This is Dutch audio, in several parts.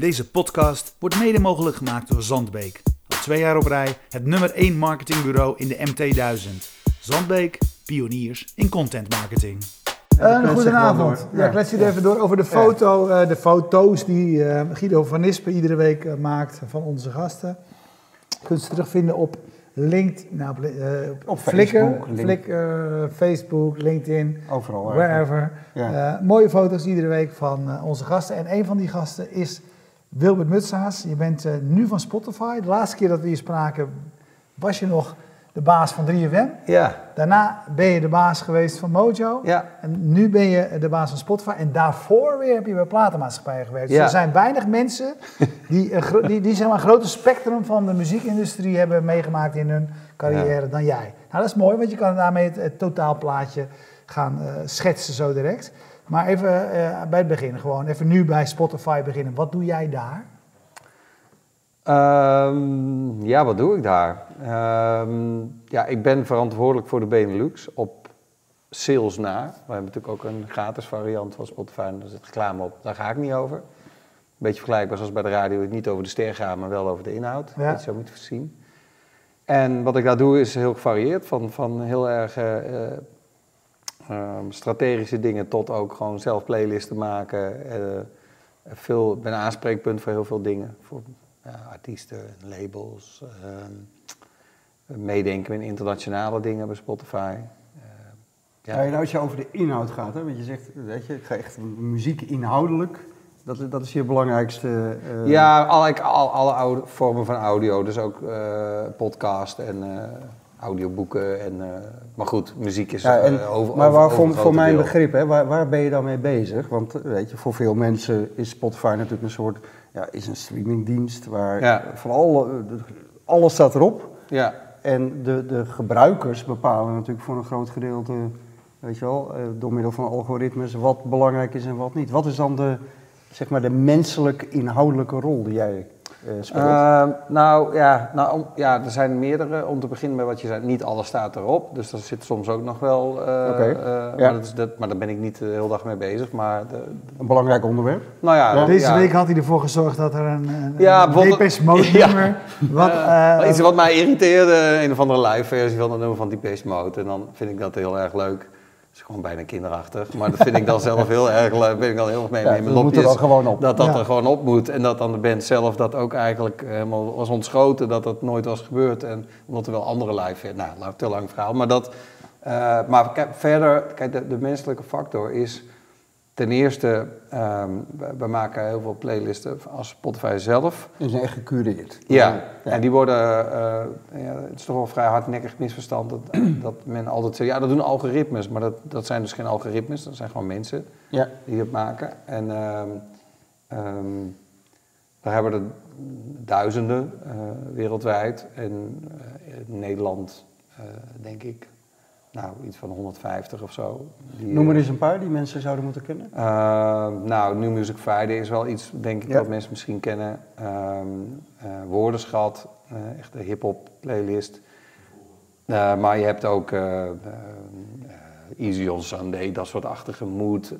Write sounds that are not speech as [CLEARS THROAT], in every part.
Deze podcast wordt mede mogelijk gemaakt door Zandbeek. Al twee jaar op rij het nummer 1 marketingbureau in de MT1000. Zandbeek, pioniers in content marketing. Een goedenavond. Ja, ik klets je er even door over de, foto, uh, de foto's die uh, Guido van Nispen iedere week uh, maakt van onze gasten. Je kunt ze terugvinden op LinkedIn, nou, op, op Flickr, Facebook, Flickr, Facebook, LinkedIn, overal, wherever. Ja. mooie foto's iedere week van onze gasten. En een van die gasten is Wilbert Mutsaas. Je bent nu van Spotify. De laatste keer dat we hier spraken was je nog de baas van 3FM. Ja. Daarna ben je de baas geweest van Mojo. Ja. En nu ben je de baas van Spotify. En daarvoor weer heb je bij platenmaatschappijen gewerkt. Dus ja. er zijn weinig mensen die, een, die, die zeg maar, een groter spectrum van de muziekindustrie hebben meegemaakt in hun carrière dan jij. Nou, dat is mooi, want je kan daarmee het, het totaalplaatje gaan uh, schetsen zo direct. Maar even uh, bij het begin, gewoon even nu bij Spotify beginnen. Wat doe jij daar? Um, ja, wat doe ik daar? Um, ja, ik ben verantwoordelijk voor de Benelux op sales na. We hebben natuurlijk ook een gratis variant van Spotify, daar zit reclame op. Daar ga ik niet over. Een beetje vergelijkbaar zoals bij de radio, niet over de ster gaan, maar wel over de inhoud. Ja. Dat zo moet je zien. En wat ik daar doe is heel gevarieerd, van, van heel erg uh, um, strategische dingen tot ook gewoon zelf playlisten maken. Uh, veel, ik ben een aanspreekpunt voor heel veel dingen. Voor, ja, artiesten, labels, uh, meedenken in internationale dingen bij Spotify. Uh, ja. Ja, als je over de inhoud gaat, hè, want je zegt, weet je, ik ga echt muziek inhoudelijk, dat, dat is je belangrijkste... Uh... Ja, alle, alle, alle oude vormen van audio, dus ook podcast en audioboeken. En, maar goed, muziek is ja, en, over, Maar waar, voor, voor mijn deel. begrip, hè, waar, waar ben je dan mee bezig? Want weet je, voor veel mensen is Spotify natuurlijk een soort ja, is een streamingdienst waar ja. alle, alles staat erop. Ja. En de, de gebruikers bepalen natuurlijk voor een groot gedeelte, weet je wel, door middel van algoritmes wat belangrijk is en wat niet. Wat is dan de, zeg maar, de menselijk inhoudelijke rol die jij uh, speelt? Uh, nou, ja, nou ja, er zijn meerdere. Om te beginnen met wat je zei, niet alles staat erop. Dus daar zit soms ook nog wel. Uh, okay. uh, ja. maar, dat is, dat, maar daar ben ik niet de hele dag mee bezig. Maar de, een belangrijk onderwerp. Nou ja, ja. Deze ja. week had hij ervoor gezorgd dat er een, een, ja, Depeche Mode [LAUGHS] nummer... Wat, uh, iets wat mij irriteerde, een of andere live versie van een nummer van Depeche Mode. En dan vind ik dat heel erg leuk. Is gewoon bijna kinderachtig, maar dat vind ik dan zelf heel [LAUGHS] erg leuk. Ben ik dan heel erg mee ja, met mijn dat gewoon op. Dat dat Ja. er gewoon op moet en dat dan de band zelf dat ook eigenlijk helemaal was ontschoten dat dat nooit was gebeurd. En omdat er wel andere live, nou, te lang verhaal. Maar dat, uh, maar kijk, verder, kijk, de, de menselijke factor is ten eerste, um, we, we, maken heel veel playlisten als Spotify zelf. Die zijn echt gecureerd. Ja, ja. en die worden, uh, ja, het is toch wel vrij hardnekkig misverstand dat, [CLEARS THROAT] dat men altijd zegt, ja dat doen algoritmes, maar dat, dat zijn dus geen algoritmes, dat zijn gewoon mensen ja. die het maken. En um, um, daar hebben er duizenden uh, wereldwijd en uh, in Nederland denk ik nou, iets van 150 of zo. Die, Noem er eens een paar die mensen zouden moeten kennen. Uh, nou, New Music Friday is wel iets, denk ik, Ja. dat mensen misschien kennen. Um, uh, Woordenschat, uh, echt een hip-hop playlist. Maar je hebt ook Easy on Sunday, dat soort achtige mood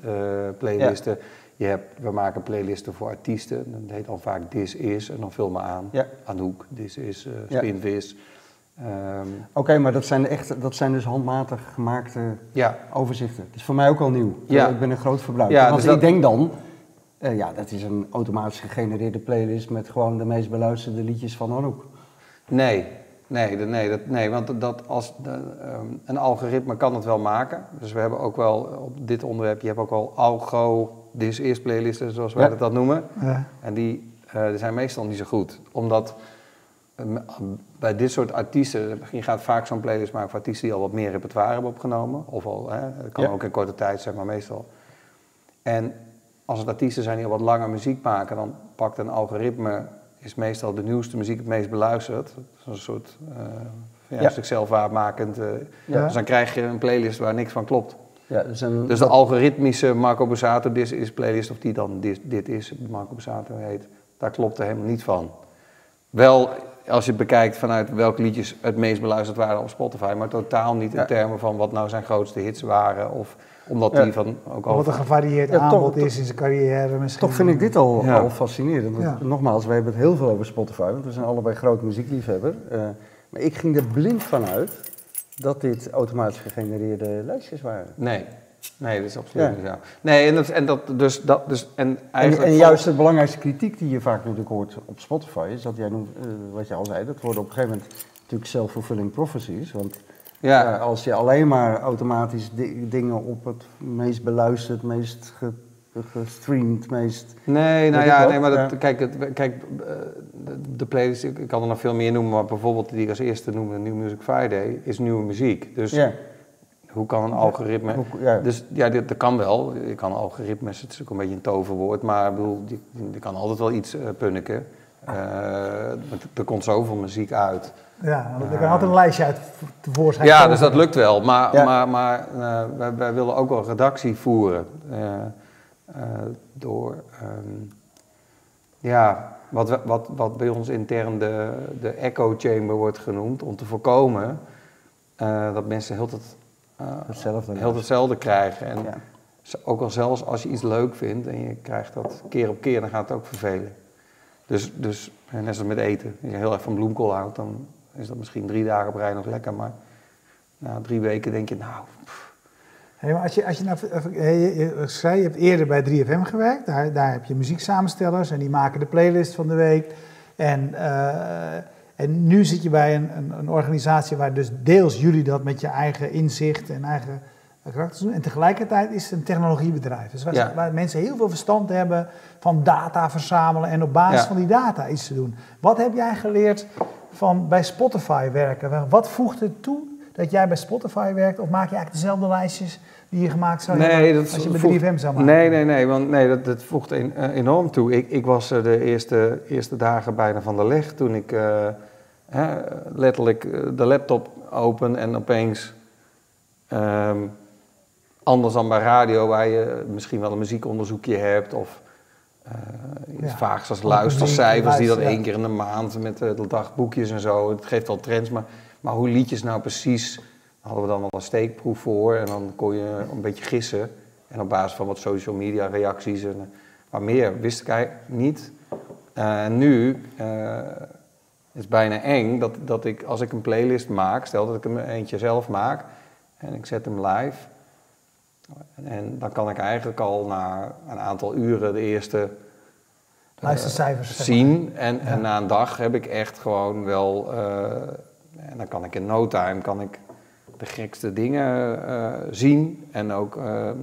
playlisten. Je hebt, we maken playlisten voor artiesten. Dat heet dan vaak This Is en dan vul me aan. Ja. Anouk, This Is, Ja. Um, Oké, maar dat zijn, echt, dat zijn dus handmatig gemaakte ja, overzichten. Dat is voor mij ook al nieuw. Ja. Ik ben een groot verbruiker. Ja, Want dus ik dat- denk dan, eh, ja, dat is een automatisch gegenereerde playlist met gewoon de meest beluisterde liedjes van Anouk. Nee, nee, nee, dat, nee want dat als de, um, een algoritme kan het wel maken. Dus we hebben ook wel op dit onderwerp, je hebt ook wel algo, this is playlisten zoals wij Ja. dat, dat noemen. Ja. En die, uh, die zijn meestal niet zo goed. Omdat bij dit soort artiesten, je gaat vaak zo'n playlist maken voor artiesten die al wat meer repertoire hebben opgenomen. Of al, hè, dat kan Ja. ook in korte tijd zijn, maar meestal. En als het artiesten zijn die al wat langer muziek maken, dan pakt een algoritme, is meestal de nieuwste muziek het meest beluisterd. Dat is een soort uh, ja, Ja. zichzelf waarmakend. Uh, Ja. Dus dan krijg je een playlist waar niks van klopt. Ja, dus een, Dus de algoritmische Marco Borsato This Is playlist, of die dan dit, dit is, Marco Borsato heet, daar klopt er helemaal niet van. Wel als je bekijkt vanuit welke liedjes het meest beluisterd waren op Spotify, maar totaal niet in Ja. termen van wat nou zijn grootste hits waren. Of omdat Ja. die van ook al. Wat een gevarieerd Ja, aanbod toch- is in zijn carrière misschien. Toch vind ik dit al, Ja. al fascinerend. Want Ja. Nogmaals, we hebben het heel veel over Spotify, want we zijn allebei groot muziekliefhebber. Eh, maar ik ging er blind van uit dat dit automatisch gegenereerde lijstjes waren. Nee. Nee, dat is absoluut Ja. niet zo. Nee, en, dat, en dat dus dat dus en En, eigenlijk en juist de belangrijkste kritiek die je vaak natuurlijk hoort op Spotify is dat jij noemt, eh, wat je al zei, dat worden op een gegeven moment natuurlijk self-fulfilling prophecies. Want ja, ja, als je alleen maar automatisch di- dingen op het meest beluisterd, meest ge- gestreamd, meest... Nee, nou ja, nee, maar dat, kijk, het, kijk eh, de, playlist, ik ik kan er nog veel meer noemen, maar bijvoorbeeld die ik als eerste noemde, New Music Friday, is nieuwe muziek. Dus Ja, hoe kan een algoritme... hoe- ja. Dus ja, dat kan wel. Je kan algoritmes, het is ook een beetje een toverwoord, maar ik bedoel, je, je kan altijd wel iets eh punniken. Eh, er komt zoveel muziek uit. Ja, er kan altijd een lijstje uit tevoorschijn Ja, dus dat lukt wel. Maar, Ja. maar, maar eh, wij, wij willen ook wel redactie voeren. eh, eh, door, ehm, ja, wat, wat, wat bij ons intern de, de echo chamber wordt genoemd. Om te voorkomen eh, dat mensen heel het, eh, Hetzelfde. heel hetzelfde krijgen. En Ja. ook al zelfs als je iets leuk vindt en je krijgt dat keer op keer, dan gaat het ook vervelen. Dus, dus net zoals met eten. Als je heel erg van bloemkool houdt, dan is dat misschien drie dagen op rij nog lekker. Maar na drie weken denk je, nou, Hey, maar als je, als je nou, even- hey, je, je zei, je hebt eerder bij 3FM gewerkt. Daar, daar heb je muzieksamenstellers en die maken de playlist van de week. En, eh, en nu zit je bij een, een, een organisatie waar dus deels jullie dat met je eigen inzicht en eigen karakters doen. En tegelijkertijd is het een technologiebedrijf. Dus waar, Ja. waar mensen heel veel verstand hebben van data verzamelen en op basis Ja. van die data iets te doen. Wat heb jij geleerd van bij Spotify werken? Wat voegt het toe dat jij bij Spotify werkt? Of maak je eigenlijk dezelfde lijstjes die je gemaakt zou Nee, hebben dat als je bij voegt- 3FM zou maken? Nee, nee, nee, want nee, dat, dat voegt een- eh, enorm toe. Ik, ik was er de eerste, eerste dagen bijna van de leg toen ik eh, hè, letterlijk eh, de laptop open en opeens ehm, anders dan bij radio waar je misschien wel een muziekonderzoekje hebt of eh, iets Ja. vaags als luistercijfers die dat één keer in de maand met eh, de dagboekjes en zo. Het geeft al trends, maar, maar hoe liedjes nou precies hadden we dan wel een steekproef voor en dan kon je een beetje gissen. En op basis van wat social media reacties en eh, maar meer wist ik eigenlijk niet. Eh, En nu eh, is het bijna eng dat, dat ik als ik een playlist maak, stel dat ik hem eentje zelf maak en ik zet hem live. En dan kan ik eigenlijk al na een aantal uren de eerste Luistercijfers. zeg maar. zien. En, Ja. en na een dag heb ik echt gewoon wel. eh, en dan kan ik in no time kan ik de gekste dingen eh, zien. En ook eh, eh,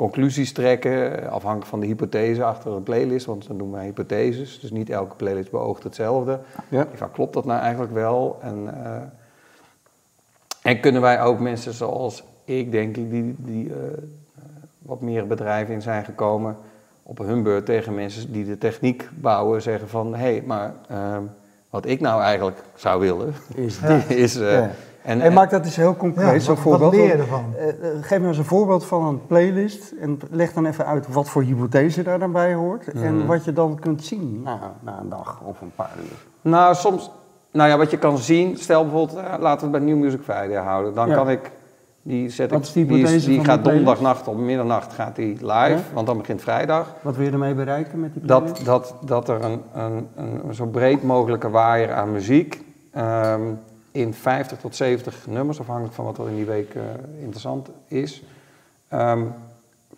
conclusies trekken. Afhankelijk van de hypothese achter een playlist. Want dan doen wij hypotheses. Dus niet elke playlist beoogt hetzelfde. Ja. Klopt dat nou eigenlijk wel? En, eh, en kunnen wij ook mensen zoals ik, denk ik, die, die eh, wat meer bedrijven in zijn gekomen, op hun beurt tegen mensen die de techniek bouwen zeggen van, hé, hey, maar ehm, wat ik nou eigenlijk zou willen, Is Ja. [LAUGHS] is... eh, Ja. En, En maak dat eens heel concreet, Ja, zo'n wat, wat voorbeeld. leer je ervan? Eh, eh, geef me eens een voorbeeld van een playlist en leg dan even uit wat voor hypothese daar dan bij hoort en Mhm. wat je dan kunt zien na, na een dag of een paar uur. Nou, soms, nou ja, wat je kan zien, stel bijvoorbeeld, eh, laten we het bij New Music Friday houden. Dan Ja. kan ik, die zet Wat ik, die die, is- hypothese die van gaat donderdagnacht op middernacht gaat die live, Ja. want dan begint vrijdag. Wat wil je ermee bereiken met die playlist? Dat, dat, dat er een, een, een zo breed mogelijke waaier aan muziek ehm, in 50 tot 70 nummers, afhankelijk van wat er in die week eh, interessant is, ehm,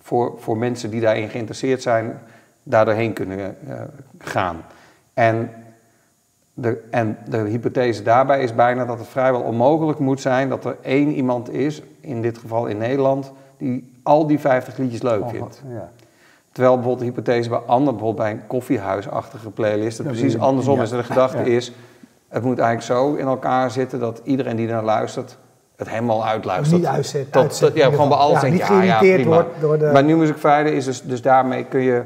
voor, voor mensen die daarin geïnteresseerd zijn, daar doorheen kunnen eh, gaan. En de, en de hypothese daarbij is bijna dat het vrijwel onmogelijk moet zijn dat er één iemand is, in dit geval in Nederland, die al die 50 liedjes leuk vindt. Ja. Terwijl bijvoorbeeld de hypothese bij anderen, bijvoorbeeld bij een koffiehuisachtige playlist, Ja, precies andersom ja. is. De gedachte is, het moet eigenlijk zo in elkaar zitten dat iedereen die naar luistert, het helemaal uitluistert. niet uitzet. Tot- uitzet tot- ja, gewoon bij alles Ja, denk niet je, ja, ja, prima. wordt door de... Bij New Music Friday is dus, dus daarmee kun je...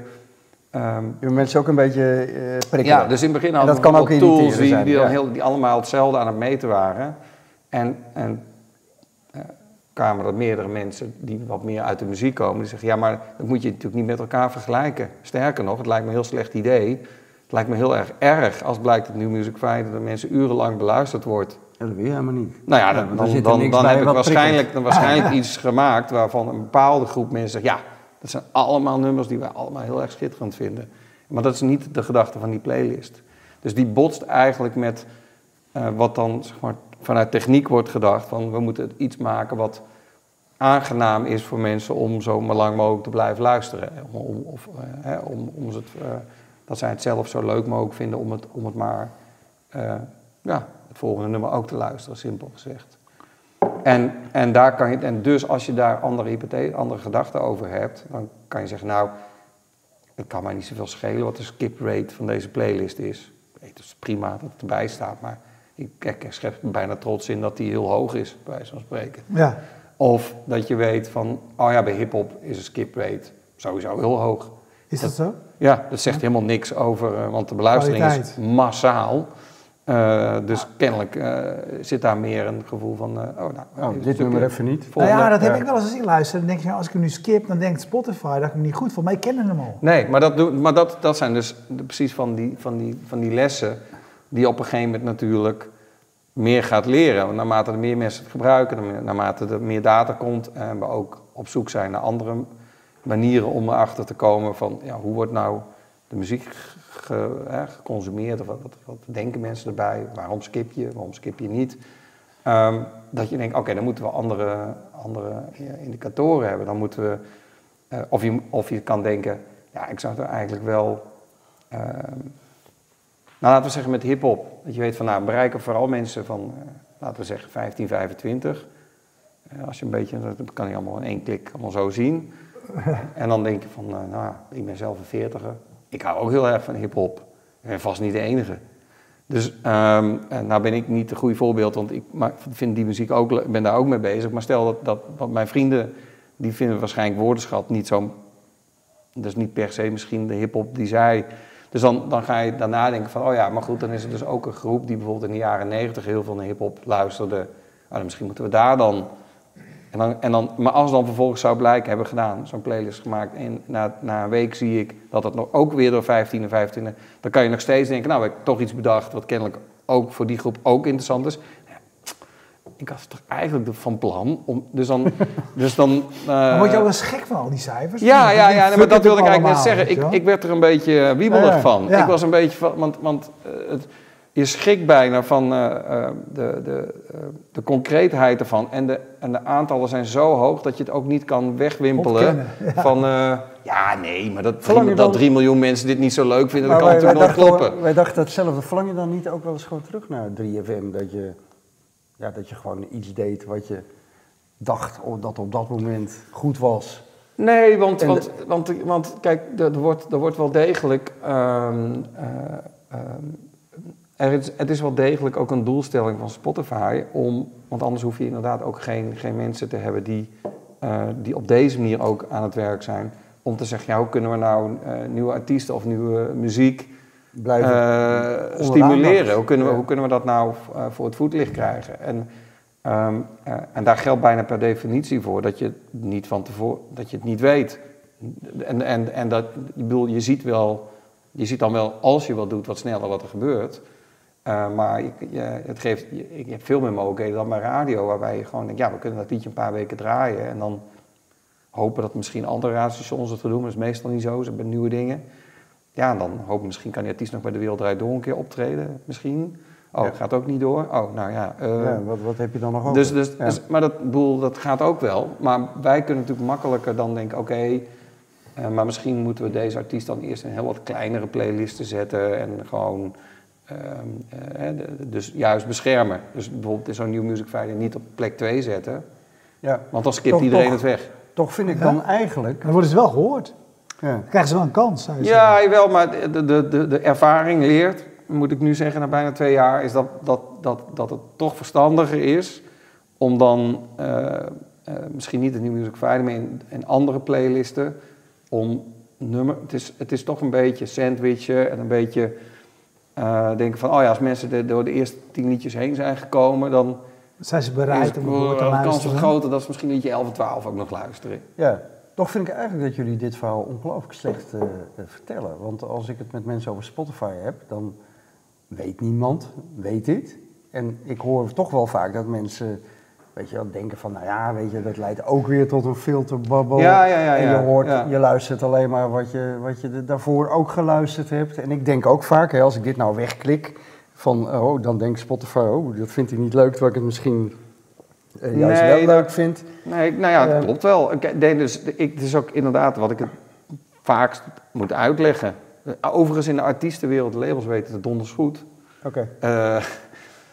ehm, Je mensen ook een beetje eh prikkelen. ja, dus in het begin En hadden dat we kan ook tools die, zijn, die, dan heel, die allemaal hetzelfde aan het meten waren. En, en eh, kwamen er meerdere mensen die wat meer uit de muziek komen, die zeggen, ja, maar dat moet je natuurlijk niet met elkaar vergelijken. Sterker nog, het lijkt me een heel slecht idee Het lijkt me heel erg erg als blijkt dat New Music Friday dat mensen urenlang beluisterd wordt. Ja, dat wil je helemaal niet. Nou ja, dan, dan, heb ik waarschijnlijk, dan waarschijnlijk [LAUGHS] iets gemaakt waarvan een bepaalde groep mensen zegt, ja, dat zijn allemaal nummers die wij allemaal heel erg schitterend vinden. Maar dat is niet de gedachte van die playlist. Dus die botst eigenlijk met eh, wat dan zeg maar, vanuit techniek wordt gedacht, van we moeten iets maken wat aangenaam is voor mensen om zo maar lang mogelijk te blijven luisteren. Om, om- of, eh, hè, om, om het, eh, dat zij het zelf zo leuk mogelijk vinden om het, om het maar eh, ja, het volgende nummer ook te luisteren, simpel gezegd. En, en, daar kan je, en dus als je daar andere, hypothese, andere gedachten over hebt, dan kan je zeggen, nou, het kan mij niet zoveel schelen wat de skip rate van deze playlist is. Het is prima dat het erbij staat, maar ik, ik, ik schep bijna trots in dat die heel hoog is, bij wijze van spreken. Ja. Of dat je weet van, oh ja, bij hip-hop is een skip rate sowieso heel hoog. Is dat zo? Ja, dat zegt helemaal niks over, eh, want de beluistering is massaal. Eh, dus kennelijk eh, zit daar meer een gevoel van, eh, oh nou, Oh, dit nummer even niet. Nou ja, dat heb ik wel eens als ik luister. Dan denk je, als ik hem nu skip, dan denkt Spotify dat ik hem niet goed vond. Maar ik ken hem al. Nee, maar, dat, doe- maar dat, dat zijn dus de- precies van die, van, die, van die lessen die op een gegeven moment natuurlijk meer gaat leren. Want naarmate er meer mensen het gebruiken, naarmate- naarmate er meer data komt en we ook op zoek zijn naar andere manieren om erachter te komen van ja, hoe wordt nou de muziek geconsumeerd of wat, wat, denken mensen erbij, waarom skip je, waarom skip je niet. Ehm, dat je denkt, oké, dan moeten we andere, andere indicatoren hebben. Dan moeten we, eh, of, je, of je kan denken, ja, ik zou er eigenlijk wel, ehm, nou laten we zeggen met hip-hop, dat je weet van, nou, bereiken vooral mensen van, eh, laten we zeggen 15, 25. Eh, als je een beetje, dat kan je allemaal in één klik allemaal zo zien. [LAUGHS] En dan denk je van, eh, nou, ik ben zelf een veertiger. Ik hou ook heel erg van hip-hop. Ik ben vast niet de enige. Dus ehm, en nou ben ik niet een goed voorbeeld, want ik vind die muziek ook, ben daar ook mee bezig. Maar stel dat, dat want mijn vrienden, die vinden waarschijnlijk woordenschat niet zo, is niet per se misschien de hip-hop die zij. Dus dan, dan ga je daarna denken van, oh ja, maar goed, dan is er dus ook een groep die bijvoorbeeld in de jaren negentig heel veel naar hip-hop luisterde. Nou, dan misschien moeten we daar dan en dan, en dan, maar als dan vervolgens zou blijken, hebben gedaan, zo'n playlist gemaakt. En na, na een week zie ik dat het nog ook weer door 15 en 25. Dan kan je nog steeds denken, nou, heb ik toch iets bedacht wat kennelijk ook voor die groep ook interessant is. Ik was toch eigenlijk van plan om. Dus dan. [LAUGHS] dus dan Dan eh, word je ook wel eens gek van al die cijfers. ja, ja, ja, nee, maar dat wilde ik eigenlijk net zeggen. Ik, ik werd er een beetje eh, wiebelig Ja, van. ja. Ik was een beetje van, want, want eh, het, je schrikt bijna van eh, eh, de, de, eh, de concreetheid ervan. En de, en de aantallen zijn zo hoog dat je het ook niet kan wegwimpelen. Ja. Van, ja, nee, maar dat, je dat dan- 3 miljoen mensen dit niet zo leuk vinden, dat kan wij, wij, natuurlijk nooit dachten, kloppen. wij dachten hetzelfde. Verlang je dan niet ook wel eens gewoon terug naar 3FM? Dat je, ja, dat je gewoon iets deed wat je dacht dat op dat moment goed was. Nee, want, want, want, want kijk, er wordt, er wordt wel degelijk. ehm, eh, ehm, er is, het is wel degelijk ook een doelstelling van Spotify om. Want anders hoef je inderdaad ook geen, geen mensen te hebben die, eh, die op deze manier ook aan het werk zijn. Om te zeggen, ja, hoe kunnen we nou eh, nieuwe artiesten of nieuwe muziek Blijven. eh, stimuleren. Hoe kunnen, we, hoe kunnen we dat nou voor het voetlicht krijgen? En, ehm, eh, en daar geldt bijna per definitie voor dat je het niet van tevoren, dat je het niet weet. En, en, en dat, ik bedoel, je ziet wel, je ziet dan wel als je wat doet, wat sneller wat er gebeurt. Eh, maar je, je, het geeft, je hebt veel meer mogelijkheden dan bij radio, waarbij je gewoon denkt, ja, we kunnen dat liedje een paar weken draaien en dan hopen dat misschien andere radiostations het gaan doen, maar dat is meestal niet zo, ze hebben nieuwe dingen. Ja, en dan hopen misschien kan die artiest nog bij de Wereld Draait Door een keer optreden, misschien. Oh, Ja. gaat ook niet door. Oh, nou ja. eh, ja, wat, wat heb je dan nog over? dus, dus, Ja. dus- maar dat, bedoel, dat gaat ook wel. Maar wij kunnen natuurlijk makkelijker dan denken, oké, eh, maar misschien moeten we deze artiest dan eerst in heel wat kleinere playlisten zetten en gewoon, ehm, eh, dus juist beschermen. Dus bijvoorbeeld in zo'n New Music Friday niet op plek 2 zetten, ja. want dan skipt Toch- iedereen toch- het weg. Toch vind ik Ja. dan eigenlijk... Dan worden ze wel gehoord. Ja. Dan krijgen ze wel een kans. zou je Ja, jawel, maar de, de, de, de ervaring leert, moet ik nu zeggen, na bijna twee jaar, is dat, dat, dat, dat het toch verstandiger is om dan eh, eh, misschien niet de New Music Friday, maar in, in andere playlisten, om nummer, het is, het is toch een beetje sandwichen en een beetje eh, denken van, oh ja, als mensen de- door de eerste tien liedjes heen zijn gekomen, dan. Zijn ze is bereid om de ervoor te kans luisteren? groter dat ze misschien liedje 11 en 12 ook nog luisteren. Ja. Toch vind ik eigenlijk dat jullie dit verhaal ongelooflijk slecht eh, eh, vertellen. Want als ik het met mensen over Spotify heb, dan weet niemand, weet dit. En ik hoor toch wel vaak dat mensen, weet je wel, denken van, nou ja, weet je, dat leidt ook weer tot een filterbabbel. Ja, ja, ja, En je hoort, je luistert alleen maar wat je, wat je daarvoor ook geluisterd hebt. En ik denk ook vaak, hè, als ik dit nou wegklik, van, oh, dan denkt Spotify, oh, dat vindt hij niet leuk, terwijl ik het misschien eh, juist Nee, wel leuk vind. Nee, nou ja, dat Eh, klopt wel. Ik denk dus, ik, het is ook inderdaad wat ik het vaakst moet uitleggen. Overigens in de artiestenwereld, labels weten het donders goed. Oké, Eh,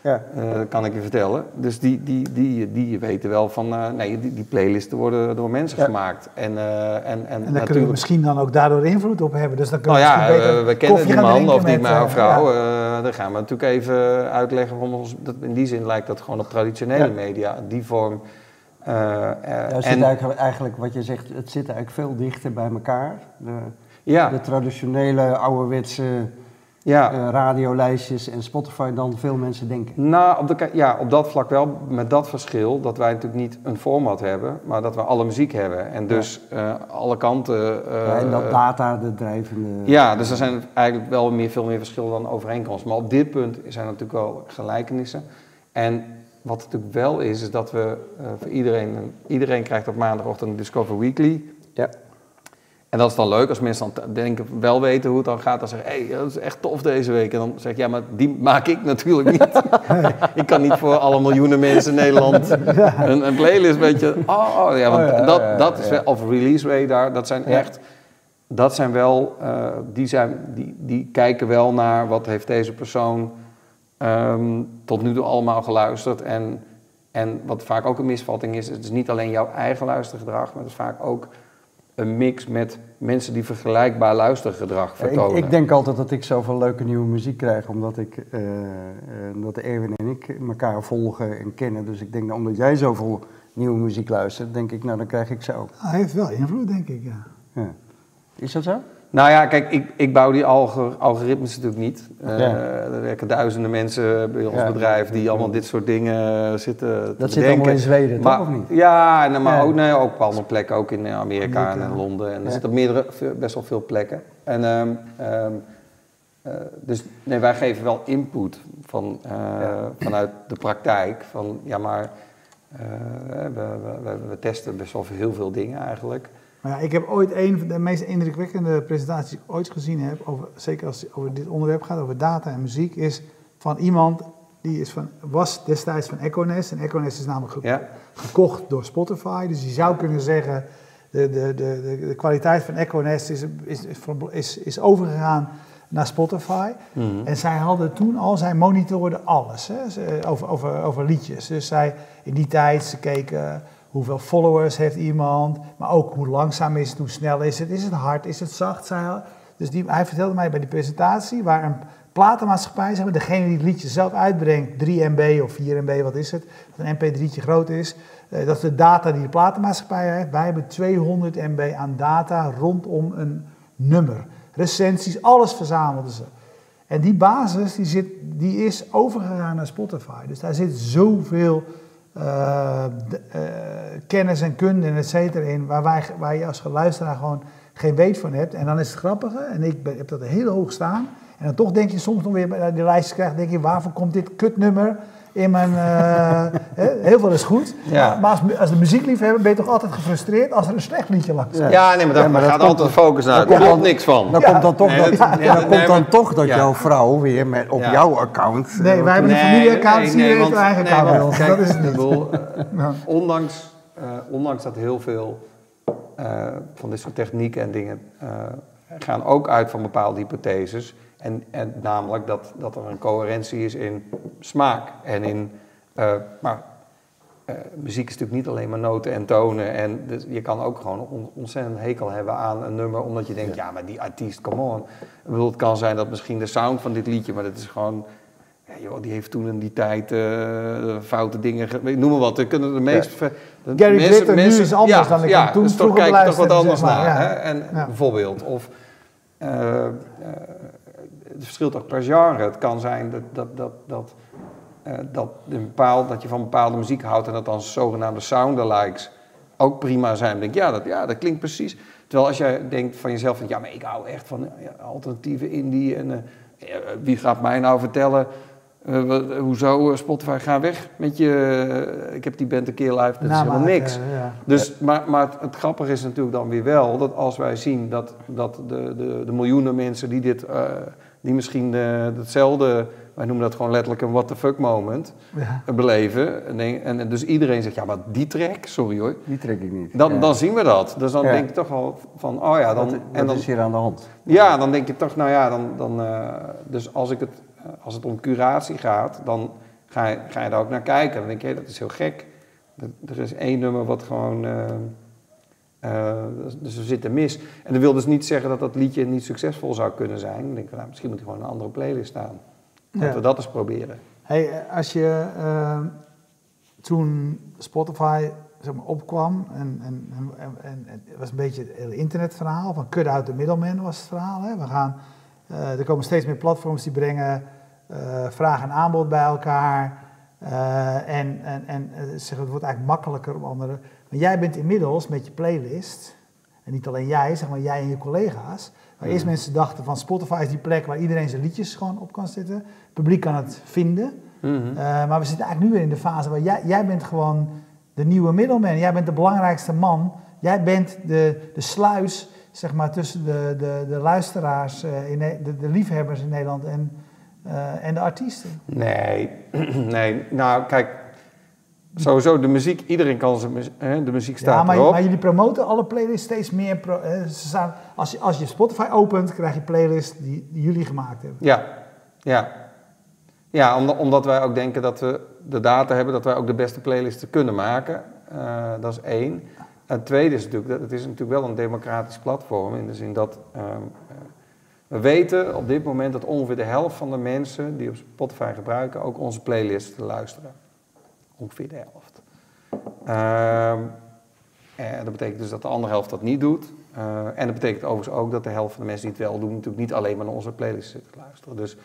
ja. eh, dat kan ik je vertellen. Dus die, die, die, die weten wel van, eh, nee, die, die playlisten worden door mensen Ja. gemaakt. En, eh, en, en, En daar kunnen we natuurlijk... misschien dan ook daardoor invloed op hebben. Dus dan Nou kunnen we ja, beter we, we kennen koffie die gaan man drinken of die met, maar vrouw. ja. eh, dan gaan we natuurlijk even uitleggen waarom ons, dat, in die zin lijkt dat gewoon op traditionele Ja. media, die vorm. Ja, het en, zit eigenlijk, eigenlijk, wat je zegt, het zit eigenlijk veel dichter bij elkaar. De, ja, de traditionele, ouderwetse ja. eh, radiolijstjes en Spotify dan veel mensen denken. Nou, op, de, ja, op dat vlak wel, met dat verschil dat wij natuurlijk niet een format hebben, maar dat we alle muziek hebben. En dus eh, alle kanten. eh, Ja, en dat data de drijvende... Ja, dus er zijn eigenlijk wel meer, veel meer verschillen dan overeenkomsten. Maar op dit punt zijn er natuurlijk wel gelijkenissen. En wat natuurlijk wel is, is dat we voor iedereen, iedereen krijgt op maandagochtend een Discover Weekly. Ja. En dat is dan leuk als mensen dan denken, wel weten hoe het dan gaat. Dan zeggen, hé, hey, dat is echt tof deze week. En dan zeg ik, ja, maar die maak ik natuurlijk niet. [LAUGHS] [LAUGHS] ik kan niet voor alle miljoenen mensen in Nederland [LAUGHS] een, een playlist, weet je. Oh, oh, ja, want Oh, ja, dat, ja, dat is wel, of Release Radar, dat zijn echt, dat zijn wel, eh, die, zijn, die, die kijken wel naar wat heeft deze persoon ehm, tot nu toe allemaal geluisterd. En, en wat vaak ook een misvatting is, het is niet alleen jouw eigen luistergedrag, maar het is vaak ook een mix met mensen die vergelijkbaar luistergedrag Ja, ik, vertonen. ik denk altijd dat ik zoveel leuke nieuwe muziek krijg, omdat ik, eh, eh, dat Erwin en ik elkaar volgen en kennen. Dus ik denk, nou, omdat jij zoveel nieuwe muziek luistert, denk ik, nou dan krijg ik ze ook. Hij heeft wel invloed, denk ik, ja. Ja. Is dat zo? Nou ja, kijk, ik, ik bouw die algoritmes natuurlijk niet. Eh, Ja. Er werken duizenden mensen bij ons Ja. bedrijf die allemaal dit soort dingen zitten te Dat zit allemaal in Zweden, maar, toch of niet? Ja, en, maar Ja. Ook, nee, ook op andere plekken, ook in Amerika, en in Londen. En er zitten meerdere, best wel veel plekken. En, ehm, ehm, eh, dus nee, wij geven wel input van, eh, vanuit de praktijk. Van ja, maar eh, we, we, we, we testen best wel heel veel dingen eigenlijk. Maar ja, ik heb ooit een van de meest indrukwekkende presentaties die ik ooit gezien heb, over, zeker als het over dit onderwerp gaat, over data en muziek, is van iemand die is van, was destijds van Econest. En Econest is namelijk ge- Ja. gekocht door Spotify. Dus je zou kunnen zeggen, de, de, de, de, kwaliteit van Econest is, is, is, is, overgegaan naar Spotify. Mhm. En zij hadden toen al, zij monitorden alles hè, over, over, over liedjes. Dus zij in die tijd, ze keken hoeveel followers heeft iemand, maar ook hoe langzaam is het, hoe snel is het, is het hard, is het zacht. Dus die, hij vertelde mij bij die presentatie, waar een platenmaatschappij, zeg maar, degene die het liedje zelf uitbrengt, 3 MB of 4 MB, wat is het, dat een MP3'tje groot is, eh, dat is de data die de platenmaatschappij heeft. Wij hebben 200 MB aan data rondom een nummer. Recensies, alles verzamelden ze. En die basis die zit, die is overgegaan naar Spotify. Dus daar zit zoveel eh, eh, kennis en kunde en et cetera in, waar, wij, waar je als luisteraar gewoon geen weet van hebt. En dan is het grappige, en ik heb dat heel hoog staan. En dan toch denk je soms nog weer die lijstjes krijgt, denk je, waarvoor komt dit kutnummer in mijn... eh, heel veel is goed. Ja. Maar, als, als de muziekliefhebber ben je toch altijd gefrustreerd als er een slecht liedje langs Ja. Ja, nee, maar daar Ja, maar daar dat gaat komt altijd de focus naar. dat Daar komt niks van. Dan komt dan toch Nee, dat, dan nee, nee, komt nee, dan toch dat ja. jouw vrouw weer met, op Ja. jouw account... Nee, eh, wij hebben een Nee, familieaccount, nee, zie nee, je heeft eigen nee, account Dat is het niet. bedoel, eh, [LAUGHS] Ja. ondanks, eh, ondanks dat heel veel eh, van dit soort technieken en dingen eh, gaan ook uit van bepaalde hypotheses. En, en namelijk dat, dat er een coherentie is in smaak en in. eh, maar eh, muziek is natuurlijk niet alleen maar noten en tonen. En dus je kan ook gewoon on- ontzettend hekel hebben aan een nummer, omdat je denkt, ja, maar die artiest, come on. Ik bedoel, het kan zijn dat misschien de sound van dit liedje, maar dat is gewoon. Ja, joh, die heeft toen in die tijd eh, foute dingen. ge- Noem maar wat. Er kunnen de meest. ver- de Gary mensen- Glitter nu is anders dan ik ja, toen dus vroeger kijk je toch wat anders zeg maar, naar. ja. Hè? En Ja. bijvoorbeeld. Of het verschilt ook per genre. Het kan zijn dat, dat, dat, dat, eh, dat, een bepaald, dat je van bepaalde muziek houdt en dat dan zogenaamde soundalikes ook prima zijn. Dan denk ik, ja dat, ja, dat klinkt precies. Terwijl als jij denkt van jezelf, van, ja, maar ik hou echt van ja, alternatieve indie. En eh, wie gaat mij nou vertellen, eh, wat- hoezo eh, Spotify, ga weg met je, eh, ik heb die band een keer live, dat is helemaal Namaken, niks. ja. Dus, maar, maar het, het grappige is natuurlijk dan weer wel dat als wij zien dat, dat de, de, de miljoenen mensen die dit, eh, die misschien eh, hetzelfde, wij noemen dat gewoon letterlijk een what the fuck moment, Ja. eh, beleven. En, en, dus iedereen zegt, ja maar die track, sorry hoor, Die trek ik niet. dan, Ja. dan zien we dat. Dus dan Ja. denk je toch wel van, oh ja, dan, Wat, en dan, is hier aan de hand? ja, dan denk je toch, nou ja, dan, dan, eh, dus als, ik het, eh, als het om curatie gaat, dan ga je, ga je daar ook naar kijken. Dan denk je, hé, dat is heel gek. Er- Er is één nummer wat gewoon, eh, eh, dus- er zit er mis. En dat wil dus niet zeggen dat dat liedje niet succesvol zou kunnen zijn. Dan denk ik, nou, misschien moet hij gewoon een andere playlist staan. Laten Ja. we dat eens proberen. Hey, als je eh, toen Spotify zeg maar, opkwam en, en, en, en, het was een beetje het hele internetverhaal van cut out the middleman was het verhaal. Hè? We gaan, eh, er komen steeds meer platforms die brengen vraag en aanbod bij elkaar. en en, en zeg, het wordt eigenlijk makkelijker om anderen. Maar jij bent inmiddels met je playlist, en niet alleen jij, zeg maar jij en je collega's. Waar eerst mensen dachten van Spotify is die plek waar iedereen zijn liedjes gewoon op kan zetten. Het publiek kan het vinden. Mhm. Uh, maar we zitten eigenlijk nu weer in de fase waar jij, jij bent gewoon de nieuwe middelman. Jij bent de belangrijkste man. Jij bent de, de sluis zeg maar, tussen de, de, de luisteraars, uh, in de, de liefhebbers in Nederland en, uh, en de artiesten. Nee, [CLEARS THROAT] nee. Nou, kijk, sowieso de muziek, iedereen kan zijn muziek, hè, de muziek staat ja, maar, erop. maar jullie promoten alle playlists steeds meer. Pro, eh, ze staan, als, je, als je Spotify opent, krijg je playlists die, die jullie gemaakt hebben. Ja, ja. Ja, omdat, omdat wij ook denken dat we de data hebben dat wij ook de beste playlisten kunnen maken. Uh, dat is één. En het tweede is natuurlijk, dat het is natuurlijk wel een democratisch platform in de zin dat uh, we weten op dit moment dat ongeveer de helft van de mensen die op Spotify gebruiken ook onze playlists luisteren. Ongeveer de helft. En dat betekent dus dat de andere helft dat niet doet. Uh, en dat betekent overigens ook dat de helft van de mensen die het wel doen, natuurlijk niet alleen maar naar onze playlist zitten te luisteren. Dus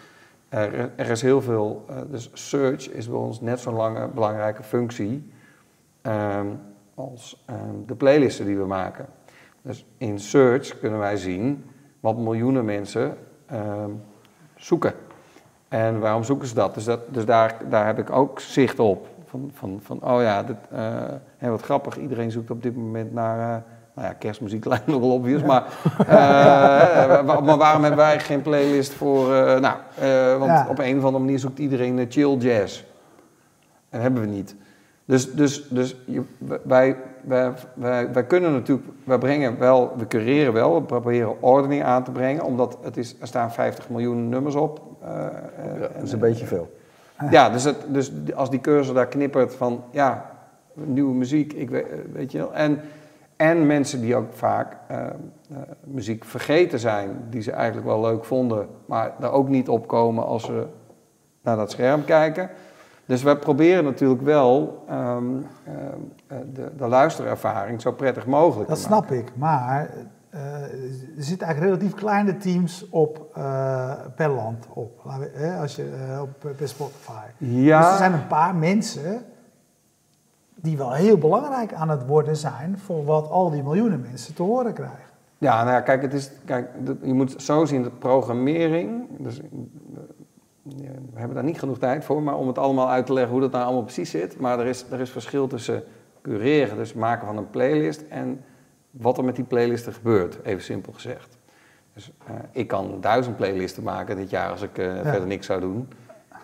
er, er is heel veel. Uh, dus search is bij ons net zo'n lange belangrijke functie um, als um, de playlisten die we maken. Dus in search kunnen wij zien wat miljoenen mensen zoeken. En waarom zoeken ze dat? Dus, dat, dus daar, daar heb ik ook zicht op. Van, van, van oh ja, dit, uh, hè, wat grappig, iedereen zoekt op dit moment naar, uh, nou ja, kerstmuziek [LAUGHS] lijkt nog wel obvious, maar, uh, maar waarom hebben wij geen playlist voor, nou, want ja. op een of andere manier zoekt iedereen chill jazz. En dat hebben we niet. Dus, dus, dus je, wij, wij, wij, wij kunnen natuurlijk, wij brengen wel, we cureren wel, we proberen ordening aan te brengen, omdat het is, er staan 50 miljoen nummers op. Uh, ja, dat is een beetje veel. Ja, dus, het, dus als die cursor daar knippert van, ja, nieuwe muziek, ik weet, weet je wel. En, en mensen die ook vaak uh, uh, muziek vergeten zijn, die ze eigenlijk wel leuk vonden, maar daar ook niet op komen als ze naar dat scherm kijken. Dus wij proberen natuurlijk wel um, uh, de, de luisterervaring zo prettig mogelijk dat te snap maken. ik, maar er zitten eigenlijk relatief kleine teams op uh, per land op. Hè, als je uh, op per Spotify. Ja. Dus er zijn een paar mensen die wel heel belangrijk aan het worden zijn voor wat al die miljoenen mensen te horen krijgen. Ja, nou ja, kijk, het is, kijk, je moet zo zien dat programmering. Dus, we hebben daar niet genoeg tijd voor, maar om het allemaal uit te leggen hoe dat nou allemaal precies zit. Maar er is, er is verschil tussen cureren, dus maken van een playlist, en wat er met die playlisten gebeurt, even simpel gezegd. Dus uh, ik kan duizend playlisten maken dit jaar als ik uh, ja. verder niks zou doen.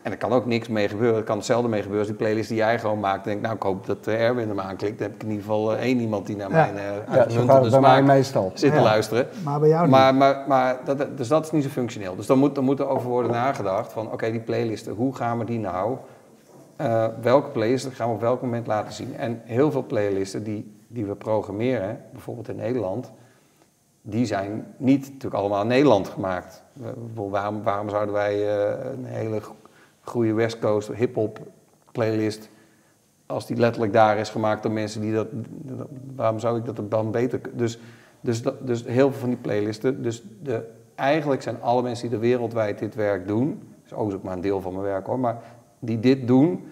En er kan ook niks mee gebeuren. Er kan hetzelfde mee gebeuren als die playlist die jij gewoon maakt. denk ik, nou, ik hoop dat uh, Erwin hem aanklikt. Dan heb ik in ieder geval één iemand die naar ja. mijn ja, zo bij mij meestal. zit te ja. luisteren. Maar bij jou niet. Maar, maar, maar dat, dus dat is niet zo functioneel. Dus dan moet, dan moet er over worden nagedacht van, oké, okay, die playlisten, hoe gaan we die nou, uh, welke playlisten gaan we op welk moment laten zien? En heel veel playlisten die, die we programmeren, bijvoorbeeld in Nederland, die zijn niet natuurlijk allemaal in Nederland gemaakt. Waarom, waarom zouden wij uh, een hele goede West Coast hip-hop playlist, als die letterlijk daar is gemaakt door mensen die dat, waarom zou ik dat dan beter Dus, dus, dat, dus heel veel van die playlisten, dus de, eigenlijk zijn alle mensen die er wereldwijd dit werk doen, is ook maar een deel van mijn werk hoor, maar die dit doen,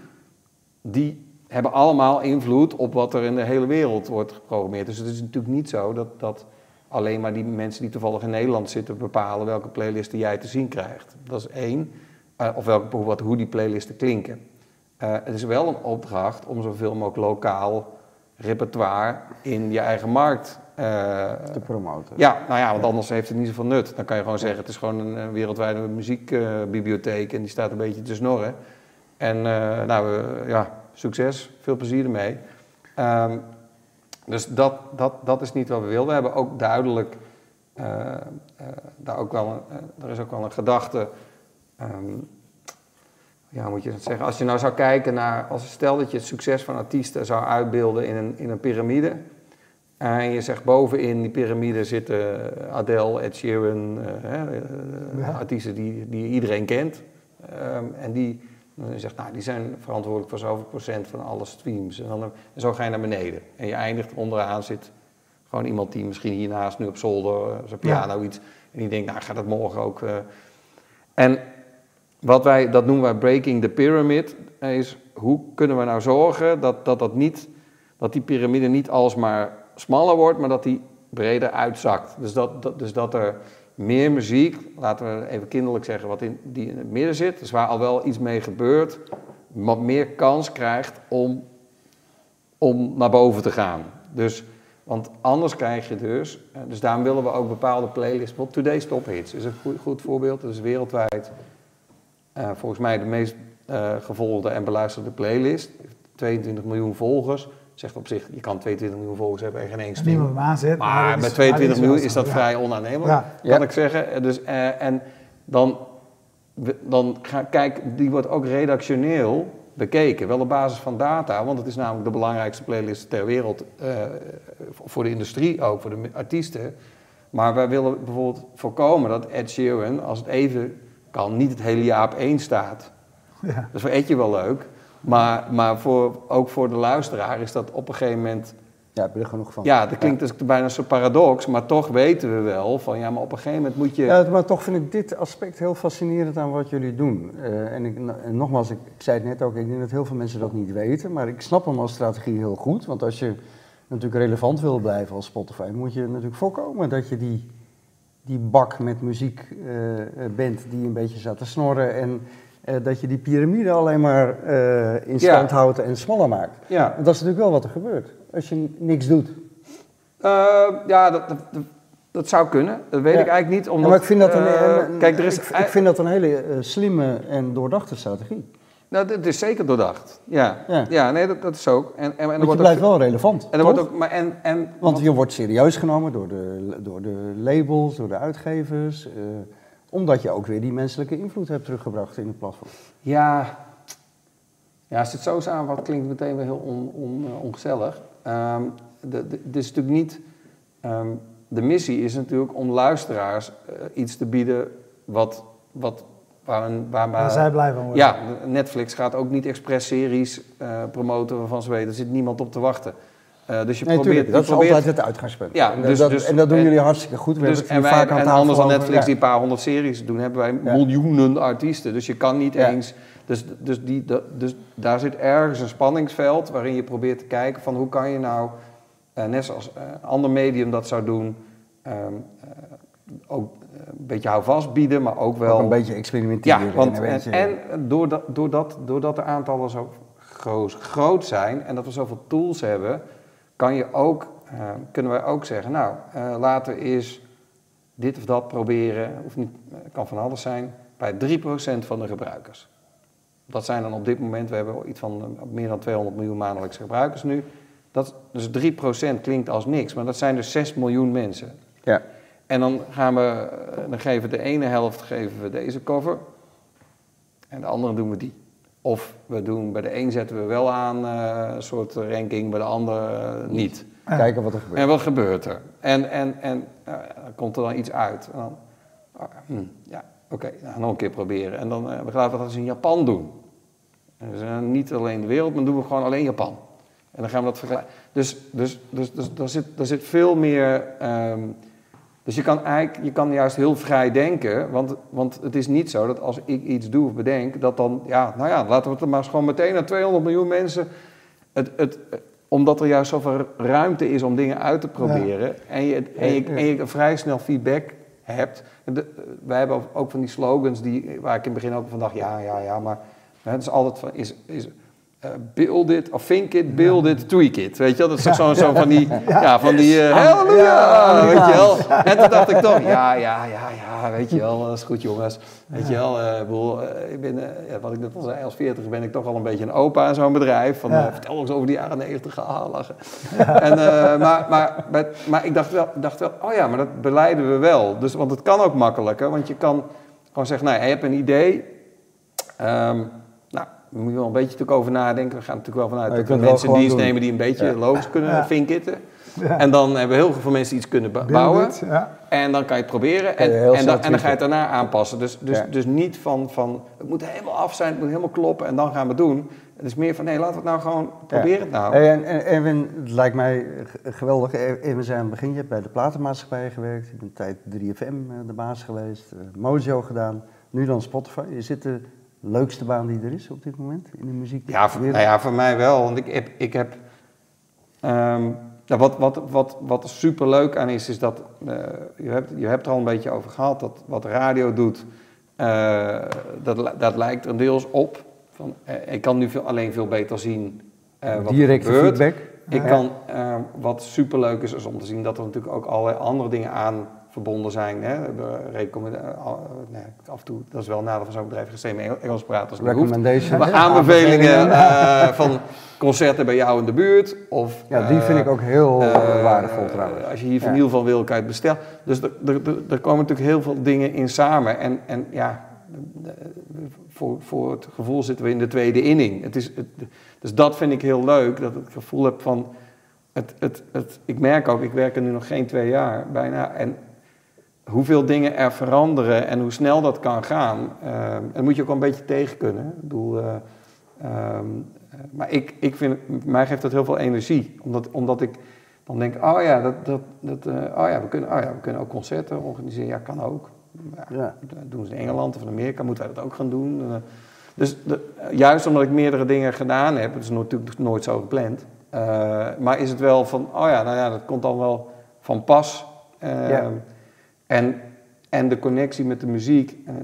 die hebben allemaal invloed op wat er in de hele wereld wordt geprogrammeerd. Dus het is natuurlijk niet zo dat, dat alleen maar die mensen die toevallig in Nederland zitten bepalen welke playlisten jij te zien krijgt. Dat is één. Eh, of welke, wat, hoe die playlisten klinken. Eh, het is wel een opdracht om zoveel mogelijk lokaal repertoire in je eigen markt eh, te promoten. ja, nou ja, want anders heeft het niet zoveel nut. Dan kan je gewoon zeggen, het is gewoon een, wereldwijde muziekbibliotheek en die staat een beetje te snorren. En nou, ja, succes, veel plezier ermee. Ehm, dus dat, dat, dat is niet wat we willen. We hebben ook duidelijk, eh, eh, daar ook wel een, eh, er is ook wel een gedachte, ehm, ja, moet je dat zeggen? Als je nou zou kijken naar, als stel dat je het succes van artiesten zou uitbeelden in een, in een piramide. En je zegt bovenin die piramide zitten Adele, Ed Sheeran, Ja. artiesten die, die iedereen kent. Ehm, en die, dan zegt, nou, die zijn verantwoordelijk voor zoveel procent van alle streams. En, dan, en zo ga je naar beneden. En je eindigt onderaan zit gewoon iemand die misschien hiernaast nu op zolder, eh, zijn piano iets. En die denkt, nou, ga dat morgen ook. eh. En wat wij, dat noemen wij breaking the pyramid, is hoe kunnen we nou zorgen dat, dat, dat, niet, dat die piramide niet alsmaar smaller wordt, maar dat die breder uitzakt. Dus dat, dat, dus dat er meer muziek, laten we even kinderlijk zeggen, wat in, die in het midden zit, dus waar al wel iets mee gebeurt, wat meer kans krijgt om, om naar boven te gaan. Dus, want anders krijg je dus, eh, dus daarom willen we ook bepaalde playlists, bijvoorbeeld Today's Top Hits is een goed, goed voorbeeld, dat is wereldwijd eh, volgens mij de meest eh, gevolgde en beluisterde playlist. 22 miljoen volgers. Zegt op zich, je kan 22 miljoen volgers hebben en geen één niemand stream. aanzet. Maar dat met is- 22 maar miljoen is dat vrij onaannemelijk, Ja. kan ik zeggen. Dus, eh, en dan, dan ga, kijk, die wordt ook redactioneel bekeken. Wel op basis van data, want het is namelijk de belangrijkste playlist ter wereld. eh, voor de industrie ook, voor de artiesten. Maar wij willen bijvoorbeeld voorkomen dat Ed Sheeran, als het even kan, niet het hele jaar op één staat. Ja. Dat is voor Edje wel leuk. Maar, maar voor, ook voor de luisteraar is dat op een gegeven moment... Ja, heb je er genoeg van. Ja, dat klinkt dus bijna soort paradox, maar toch weten we wel van... Ja, maar op een gegeven moment moet je... Ja, maar toch vind ik dit aspect heel fascinerend aan wat jullie doen. Eh, en, ik, en nogmaals, ik, ik zei het net ook, ik denk dat heel veel mensen dat niet weten. Maar ik snap hem als strategie heel goed. Want als je natuurlijk relevant wil blijven als Spotify, moet je natuurlijk voorkomen dat je die, die bak met muziek eh, eh, bent die een beetje staat te snorren. En eh, dat je die piramide alleen maar eh, in stand houdt en smaller maakt. ja, dat is natuurlijk wel wat er gebeurt. Als je niks doet. Eh, ja dat, dat, dat- zou kunnen. Dat weet Ja. ik eigenlijk niet. Ja, Omdat, maar ik vind dat een, kijk, er is, ik, ik vind dat een hele slimme en doordachte strategie. nou, het is zeker doordacht. Ja, Ja. ja. nee, dat, dat is ook. En, en, en Want je wordt blijft ook, wel relevant. en wordt ook, maar en, en, Want je wordt serieus genomen door de, door de labels, door de uitgevers. Omdat je ook weer die menselijke invloed hebt teruggebracht in het platform. Ja, ja als je het zo samenvat, klinkt het meteen weer heel on, on, eh, ongezellig. Ehm, de, de, het is natuurlijk niet... ehm, de missie is natuurlijk om luisteraars eh, iets te bieden wat... wat waar een, waar, Waar zij blij van worden. Ja, Netflix gaat ook niet expres series eh, promoten waarvan ze weten, er zit niemand op te wachten. Eh, dus je Nee, probeert, je dat is probeert altijd het uitgangspunt. Ja, en, dus- dat, dus- en dat doen en- jullie hartstikke goed. We dus, en wij, vaak aan en anders dan Netflix ja. die een paar honderd series doen, hebben wij Ja. miljoenen artiesten. Dus je kan niet Ja. eens. Dus, dus, die, dat- dus daar zit ergens een spanningsveld waarin je probeert te kijken van hoe kan je nou, eh, net zoals eh, een ander medium dat zou doen, ehm, eh, ook eh, een beetje houvast bieden, maar ook wel. Ook een beetje experimenteren. Ja, want, en doordat, doordat, doordat de aantallen zo groot, groot zijn en dat we zoveel tools hebben, kan je ook, eh, kunnen wij ook zeggen, nou, eh, laten we eens dit of dat proberen, of niet, eh, kan van alles zijn, bij 3% van de gebruikers. Dat zijn dan op dit moment, we hebben iets van meer dan 200 miljoen maandelijkse gebruikers nu. Dat, dus 3% klinkt als niks, maar dat zijn dus 6 miljoen mensen. ja. En dan gaan we, dan geven we de ene helft geven we deze cover en de andere doen we die. Of we doen, bij de een zetten we wel aan eh, een soort ranking, bij de ander eh, niet. Ja. Kijken wat er gebeurt. En wat gebeurt er? En, en, en eh, dan komt er dan iets uit. En dan, ah, hm, ja, oké, nou, nog een keer proberen. En dan, we gaan dat eens in Japan doen. En dus, niet alleen de wereld, maar doen we gewoon alleen Japan. En dan gaan we dat vergelijken. Dus, dus, dus, dus daar, zit, daar zit veel meer. ehm, dus je kan eigenlijk, je kan juist heel vrij denken, want, want het is niet zo dat als ik iets doe of bedenk, dat dan, ja, nou ja, laten we het maar gewoon meteen naar 200 miljoen mensen het, het, omdat er juist zoveel ruimte is om dingen uit te proberen en, je, en, je, en je vrij snel feedback hebt. De, wij hebben ook van die slogans die, waar ik in het begin ook van dacht, ja, ja, ja, maar het is altijd van, is, is uh, build it, of think it, build it, tweak it. Weet je wel? Dat is zo, zo van die, [LAUGHS] ja, van die, uh, halleluja, weet je wel. [LAUGHS] En toen dacht ik toch, ja, ja, ja, ja, weet je wel, dat is goed jongens. Weet je wel, uh, bedoel, ik ben, ja, wat ik net al zei, als 40 ben ik toch al een beetje een opa in zo'n bedrijf. Van, vertel eens over die jaren 90, ga lachen. [LAUGHS] En, maar, maar, maar, maar, ik dacht wel, dacht wel, oh ja, maar dat beleiden we wel. Dus, want het kan ook makkelijker, want je kan gewoon zeggen, nou, je hebt een idee... Um, we moeten wel een beetje natuurlijk over nadenken. We gaan natuurlijk wel vanuit dat we mensen dienst nemen die een beetje logisch kunnen ja. vinkitten. Ja. En dan hebben heel veel mensen iets kunnen bouwen. ja. En dan kan je het proberen. En, en, dan, en, dan, ga je het daarna aanpassen. Dus, dus, dus niet van, van het moet helemaal af zijn, het moet helemaal kloppen en dan gaan we het doen. Het is meer van nee, laten we het nou gewoon proberen het nou. En, en Erwin, het lijkt mij geweldig. Erwin zijn aan het begin, je hebt bij de platenmaatschappij gewerkt. Je bent tijd 3FM eh, de baas geweest. Uh, Mojo gedaan. Nu dan Spotify. Je zit er leukste baan die er is op dit moment in de muziek? Ja, voor, nou ja, voor mij wel. Want ik heb. Ik heb um, wat, wat, wat, wat er super leuk aan is, is dat. Uh, je, hebt, je hebt er al een beetje over gehad. Dat wat radio doet. Uh, dat, dat lijkt er deels op. Van, uh, ik kan nu veel, alleen veel beter zien. wat Directe er gebeurt. feedback. Ik kan, wat super leuk is, is om te zien dat er natuurlijk ook allerlei andere dingen aan verbonden zijn. Hè. We nee, af en toe, dat is wel een nadeel van zo'n bedrijf, geen Engels praten als Recommendation. Maar aanbevelingen uh, van concerten bij jou in de buurt. Of, ja, die vind ik ook heel uh, waardevol trouwens. Als je hier vinyl ja. van wil, kan je het bestellen. Dus er, er, er, komen natuurlijk heel veel dingen in samen. En, en ja, voor, voor het gevoel zitten we in de tweede inning. Het is, het, dus dat vind ik heel leuk, dat ik het gevoel heb van... Het, het, het, ik merk ook, ik werk er nu nog geen twee jaar bijna. En hoeveel dingen er veranderen en hoe snel dat kan gaan, uh, dat moet je ook wel een beetje tegen kunnen. Ik bedoel, uh, um, maar ik, ik vind, mij geeft dat heel veel energie, omdat, omdat ik dan denk, oh ja, dat, dat, dat, uh, oh ja, we kunnen, oh ja, we kunnen ook concerten organiseren, ja, kan ook. Ja, ja. Dat doen ze in Engeland of in Amerika, moeten wij dat ook gaan doen. dus de, juist omdat ik meerdere dingen gedaan heb, het is natuurlijk nooit zo gepland, maar is het wel van, oh ja, nou ja, dat komt dan wel van pas. Ja. En, en de connectie met de muziek uh,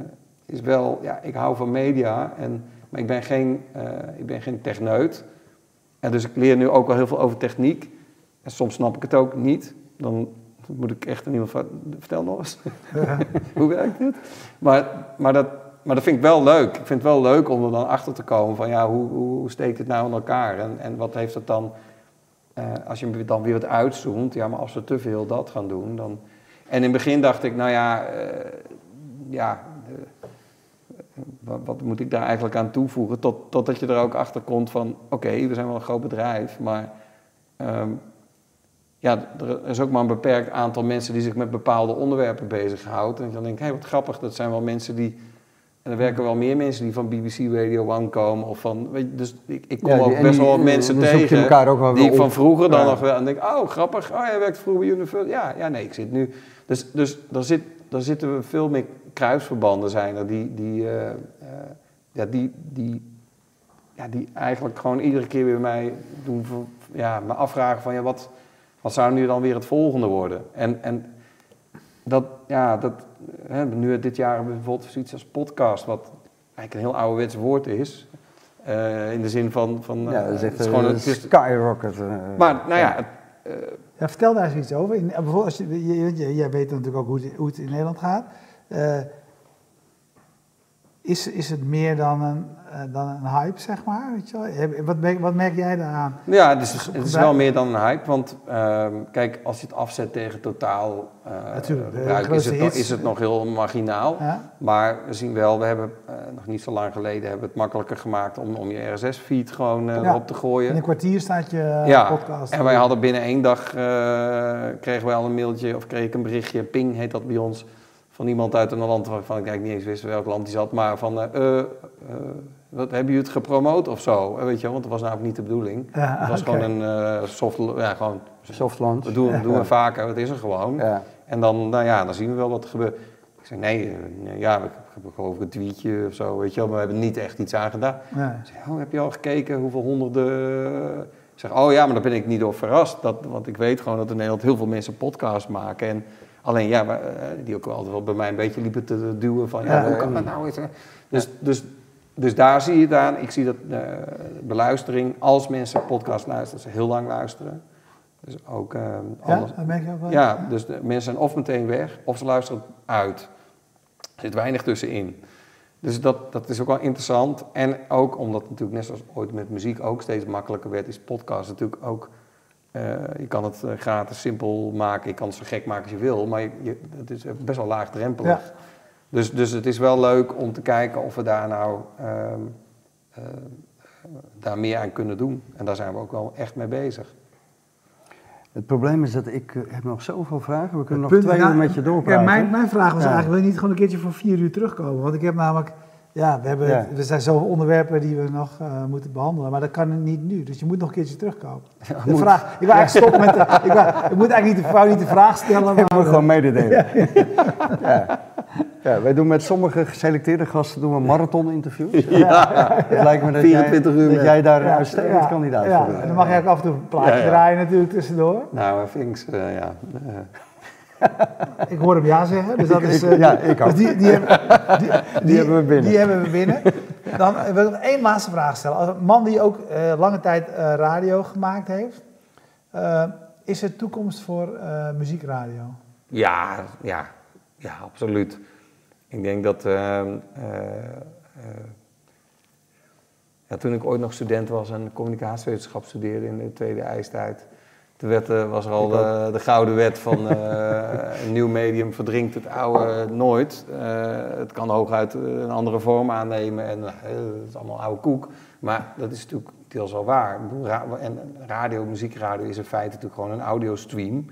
is wel, ja, ik hou van media, en, maar ik ben geen, uh, ik ben geen techneut. En dus ik leer nu ook wel heel veel over techniek. En soms snap ik het ook niet. Dan moet ik echt in ieder geval, vertel nog eens. Ja. [LAUGHS] [LAUGHS] Hoe werkt dit? Maar, maar, dat, maar dat vind ik wel leuk. Ik vind het wel leuk om er dan achter te komen van ja, hoe, hoe steekt het nou in elkaar? En, en wat heeft het dan, uh, als je dan weer wat uitzoomt, ja, maar als we te veel dat gaan doen, dan en in het begin dacht ik, nou ja, uh, ja, wat, wat, moet ik daar eigenlijk aan toevoegen? Tot, totdat je er ook achter komt van, oké, we zijn wel een groot bedrijf, maar um, ja, er is ook maar een beperkt aantal mensen die zich met bepaalde onderwerpen bezighouden. En dan denk ik, hé, hey, wat grappig, dat zijn wel mensen die en er werken wel meer mensen die van BBC Radio 1 komen. Of van, weet je, dus ik, ik kom ja, ook best wel mensen tegen die van vroeger dan nog wel. En denk, oh grappig, oh jij werkt vroeger bij Universal. Ja, ja, nee, ik zit nu. Dus, dus daar, zit, daar zitten we veel meer kruisverbanden zijn er die, die, uh, uh, ja, die, die, ja, die eigenlijk gewoon iedere keer weer mij doen, ja, me afvragen van ja, wat, wat zou nu dan weer het volgende worden? En, en dat, ja, dat, hè, nu dit jaar hebben we bijvoorbeeld zoiets als podcast, wat eigenlijk een heel ouderwets woord is. Uh, in de zin van... van ja, dat is echt het is gewoon, een skyrocket. Maar nou ja... Het, ja, vertel daar eens iets over. Bijvoorbeeld, als je, jij weet natuurlijk ook hoe het, hoe het in Nederland gaat. Is, is het meer dan een, uh, dan een hype, zeg maar? Weet je wel? Wat, merk, wat merk jij daaraan? Ja, het is, het is wel meer dan een hype. Want uh, kijk, als je het afzet tegen totaal uh, Natuurlijk, is het, is het nog heel marginaal. Ja? Maar we zien wel, we hebben nog niet zo lang geleden hebben het makkelijker gemaakt om, om je RSS-feed gewoon ja. erop te gooien. In een kwartier staat je ja. podcast. En wij hadden binnen één dag, kregen wij al een mailtje of kreeg ik een berichtje, ping heet dat bij ons van iemand uit een land waarvan ik eigenlijk niet eens wist welk land die zat, maar van, uh, uh, wat, hebben jullie het gepromoot of zo? Weet je, want dat was namelijk niet de bedoeling. Ja, het was gewoon een soft, ja, gewoon, soft launch. Dat doen, doen we vaker, dat is er gewoon. Ja. En dan, nou ja, dan zien we wel wat er gebeurt. Ik zeg, nee, ja, we hebben geloof ik een tweetje of zo, weet je wel, maar we hebben niet echt iets aan gedaan. Ja. Ik zeg, oh, heb je al gekeken hoeveel honderden zeg, oh ja, maar daar ben ik niet door verrast. Dat, want ik weet gewoon dat in Nederland heel veel mensen podcasts maken. En alleen, ja, eh, die ook altijd wel bij mij een beetje liepen te duwen van, ja, hoe kan dat nou? eens? Dus, dus, dus daar zie je aan. Ik zie dat eh, beluistering, als mensen podcast luisteren, ze heel lang luisteren. Dus ook eh, Ja, anders. dat merk je ook wel. Ja, dus de mensen zijn of meteen weg, of ze luisteren uit. Er zit weinig tussenin. Dus dat, dat is ook wel interessant. En ook omdat het natuurlijk net zoals ooit met muziek ook steeds makkelijker werd, is podcast natuurlijk ook... eh, je kan het eh, gratis simpel maken, je kan het zo gek maken als je wil, maar je, je- het is best wel laagdrempelig. Ja. Dus, dus het is wel leuk om te kijken of we daar nou ehm, eh, daar meer aan kunnen doen. En daar zijn we ook wel echt mee bezig. Het probleem is dat ik heb nog zoveel vragen. We kunnen Het nog punt- twee nou, uur met je doorpraten. Ja, mijn, mijn vraag was Ja. eigenlijk, wil je niet gewoon een keertje voor vier uur terugkomen? Want ik heb namelijk, ja, we hebben, Ja. er zijn zoveel onderwerpen die we nog eh, moeten behandelen, maar dat kan niet nu. Dus je moet nog een keertje terugkomen. [LAUGHS] de moet. vraag, ik wil eigenlijk stoppen met de, ik, wou- ik moet eigenlijk niet de, wou niet de vraag stellen, [LAUGHS] Ik maar... moet eh, gewoon mededelen. [LAUGHS] Ja. Ja. wij doen met sommige geselecteerde gasten doen we marathon-interviews. Het lijkt me dat, 24 jij, uur dat met- jij daar een ja, uitstekend ja, kandidaat ja, voor en bent. dan mag je ook af en toe een plaatje Ja, ja. draaien natuurlijk tussendoor. Nou, uh, Vinks, eh, ja. [LAUGHS] Ik hoor hem ja zeggen, dus dat is... eh, Ja, ik ook. dus die, die, hebben, [LAUGHS] die, die- hebben we binnen. Die hebben we binnen. Dan eh, wil ik nog één laatste vraag stellen. Als een man die ook eh, lange tijd eh, radio gemaakt heeft, is er toekomst voor eh, muziekradio? Ja, ja, ja, absoluut. Ik denk dat ehm, eh, eh, ja, toen ik ooit nog student was en communicatiewetenschap studeerde in de tweede ijstijd, toen werd, eh, was er al de, de gouden wet van eh, [LAUGHS] een nieuw medium verdrinkt het oude nooit. Eh, het kan hooguit eh, een andere vorm aannemen en eh, het is allemaal oude koek. Maar dat is natuurlijk deels wel waar. En radio, muziekradio is in feite natuurlijk gewoon een audiostream.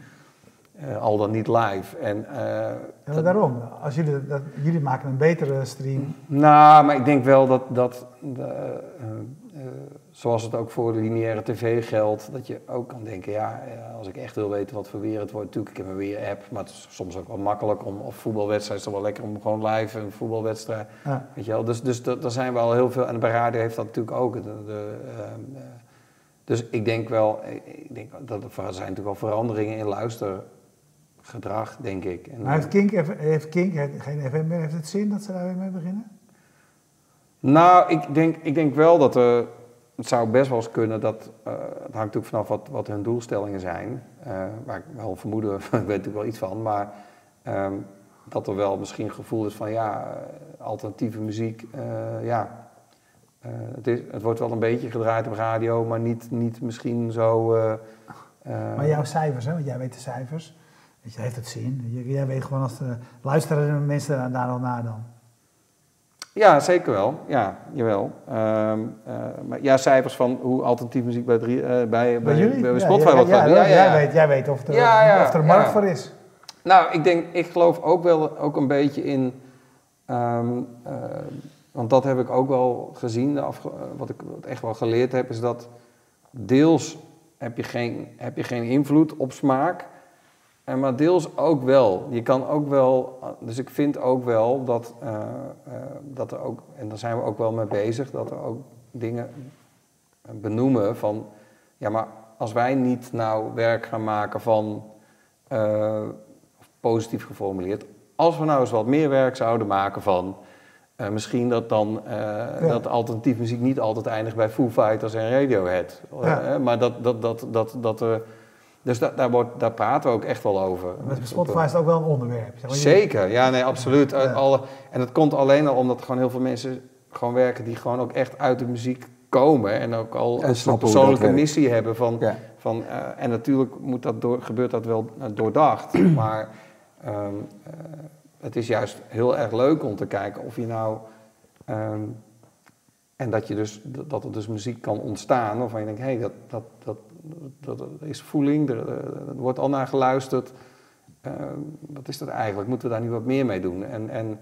Eh, al dan niet live. En, eh, Ja, maar dat- daarom, als jullie, dat, jullie maken een betere stream. nou, maar ik denk wel dat, dat de, eh, eh, zoals het ook voor de lineaire tv geldt, dat je ook kan denken, ja, eh, als ik echt wil weten wat voor weer het wordt, natuurlijk, ik heb een weer-app, maar het is soms ook wel makkelijk om, of voetbalwedstrijd is toch wel lekker om gewoon live een voetbalwedstrijd, Ja. weet je wel. Dus, dus daar zijn wel heel veel, en bij radio heeft dat natuurlijk ook. De, de, ehm, eh, dus ik denk wel, ik- ik denk dat er zijn natuurlijk wel veranderingen in luistergedrag, denk ik. En, Maar heeft Kink, heeft Kink geen FM meer, heeft het zin dat ze daar weer mee beginnen? Nou, ik denk, ik denk wel dat er. Het zou best wel eens kunnen dat. eh, het hangt natuurlijk vanaf wat, wat hun doelstellingen zijn. eh, waar ik wel vermoeden, [LAUGHS] ik weet natuurlijk wel iets van. Maar ehm, dat er wel misschien gevoel is van ja, eh, alternatieve muziek. ja, het, het wordt wel een beetje gedraaid op radio, maar niet, niet misschien zo. Maar jouw cijfers, hè, want jij weet de cijfers. Je, heeft het zin? J- Jij weet gewoon als luisteren mensen daar al naar dan. Ja, zeker wel. Ja, jawel. Ehm, eh, maar ja, cijfers van hoe alternatief muziek bij, drie, eh, bij, bij, jullie? bij Spotify ja, ja, ja, Jij, weet, jij weet of er, ja, of er markt voor is. Nou, ik denk, ik geloof ook wel ook een beetje in. ehm, eh, want dat heb ik ook wel gezien. De afge- wat ik wat echt wel geleerd heb, is dat deels heb je geen, heb je geen invloed op smaak. En maar deels ook wel. Je kan ook wel. Dus ik vind ook wel dat, eh, eh, dat er ook. En daar zijn we ook wel mee bezig. Dat er ook dingen benoemen van. Ja, maar als wij niet nou werk gaan maken van. eh, positief geformuleerd. Als we nou eens wat meer werk zouden maken van. misschien dat dan dat alternatief muziek niet altijd eindigt bij Foo Fighters en Radiohead. Ja. Maar dat, dat, dat, dat, dat er. Dus da- daar, wordt, daar praten we ook echt wel over. Met Spotify is het ook wel een onderwerp. Zeg maar, je- Zeker, ja, nee, absoluut. Ja. Alle, en dat komt alleen al omdat er gewoon heel veel mensen gewoon werken die gewoon ook echt uit de muziek komen. En ook al En een persoonlijke werkt. missie hebben van. Ja. van eh, en natuurlijk moet dat door, gebeurt dat wel eh, doordacht. [CLEARS THROAT] maar ehm, eh, het is juist heel erg leuk om te kijken of je nou. ehm, en dat, je dus, dat er dus muziek kan ontstaan waarvan je denkt, hé, hey, dat, dat, dat, dat, is voeling, er, er wordt al naar geluisterd. Eh, wat is dat eigenlijk? Moeten we daar nu wat meer mee doen? En, en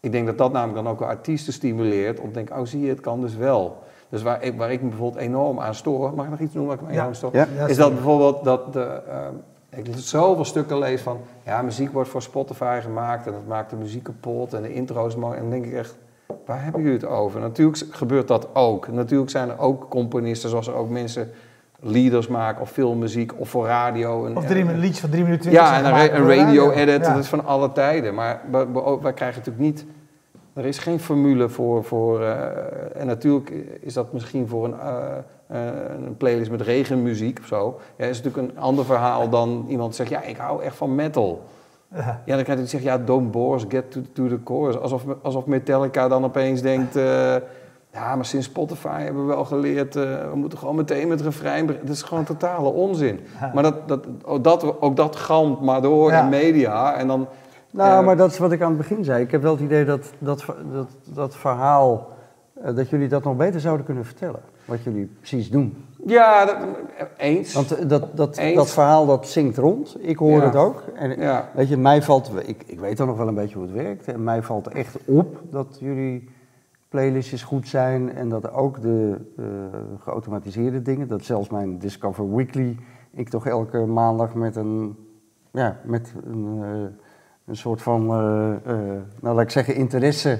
ik denk dat dat namelijk dan ook artiesten stimuleert om te denken, oh zie je, het kan dus wel. Dus waar ik, waar ik me bijvoorbeeld enorm aan stoor, mag ik nog iets noemen waar ik me Ja. enorm stoor? Ja. Ja, is dat bijvoorbeeld dat de, ehm, ik zoveel stukken lees van, ja, muziek wordt voor Spotify gemaakt en dat maakt de muziek kapot en de intro's mooi. En dan denk ik echt, waar hebben jullie het over? Natuurlijk gebeurt dat ook. Natuurlijk zijn er ook componisten, zoals er ook mensen leaders maken of filmmuziek of voor radio. En, Of drie, en- min- liedjes van drie minuten twintig. ja, en een, ra- gemaakt een voor de radio edit, Ja. dat is van alle tijden. Maar we- we- wij krijgen natuurlijk niet... Er is geen formule voor... voor eh, en natuurlijk is dat misschien voor een, eh, eh, een playlist met regenmuziek of zo. Ja, is natuurlijk een ander verhaal dan iemand zegt... Ja, ik hou echt van metal. Ja. Dan krijg je zeggen... Ja, don't bore us, get to, to the chorus. Alsof, alsof Metallica dan opeens denkt... ja, maar sinds Spotify hebben we wel geleerd... eh, we moeten gewoon meteen met refrein... beginnen. Dat is gewoon totale onzin. Maar dat, dat, ook, dat, ook dat galmt maar door Ja. in media. En dan... Nou, eh, maar dat is wat ik aan het begin zei. Ik heb wel het idee dat dat, dat, dat verhaal, eh, dat jullie dat nog beter zouden kunnen vertellen. Wat jullie precies doen. Ja, dat, eens. Want dat, dat, Eens. dat verhaal dat zingt rond. Ik hoor Ja. het ook. En ja. weet je, mij valt, ik, ik weet dan nog wel een beetje hoe het werkt. En mij valt echt op dat jullie playlistjes goed zijn. En dat ook de eh, geautomatiseerde dingen, dat zelfs mijn Discover Weekly, ik toch elke maandag met een, ja, met een, eh, een soort van, eh, nou laat ik zeggen, interesse.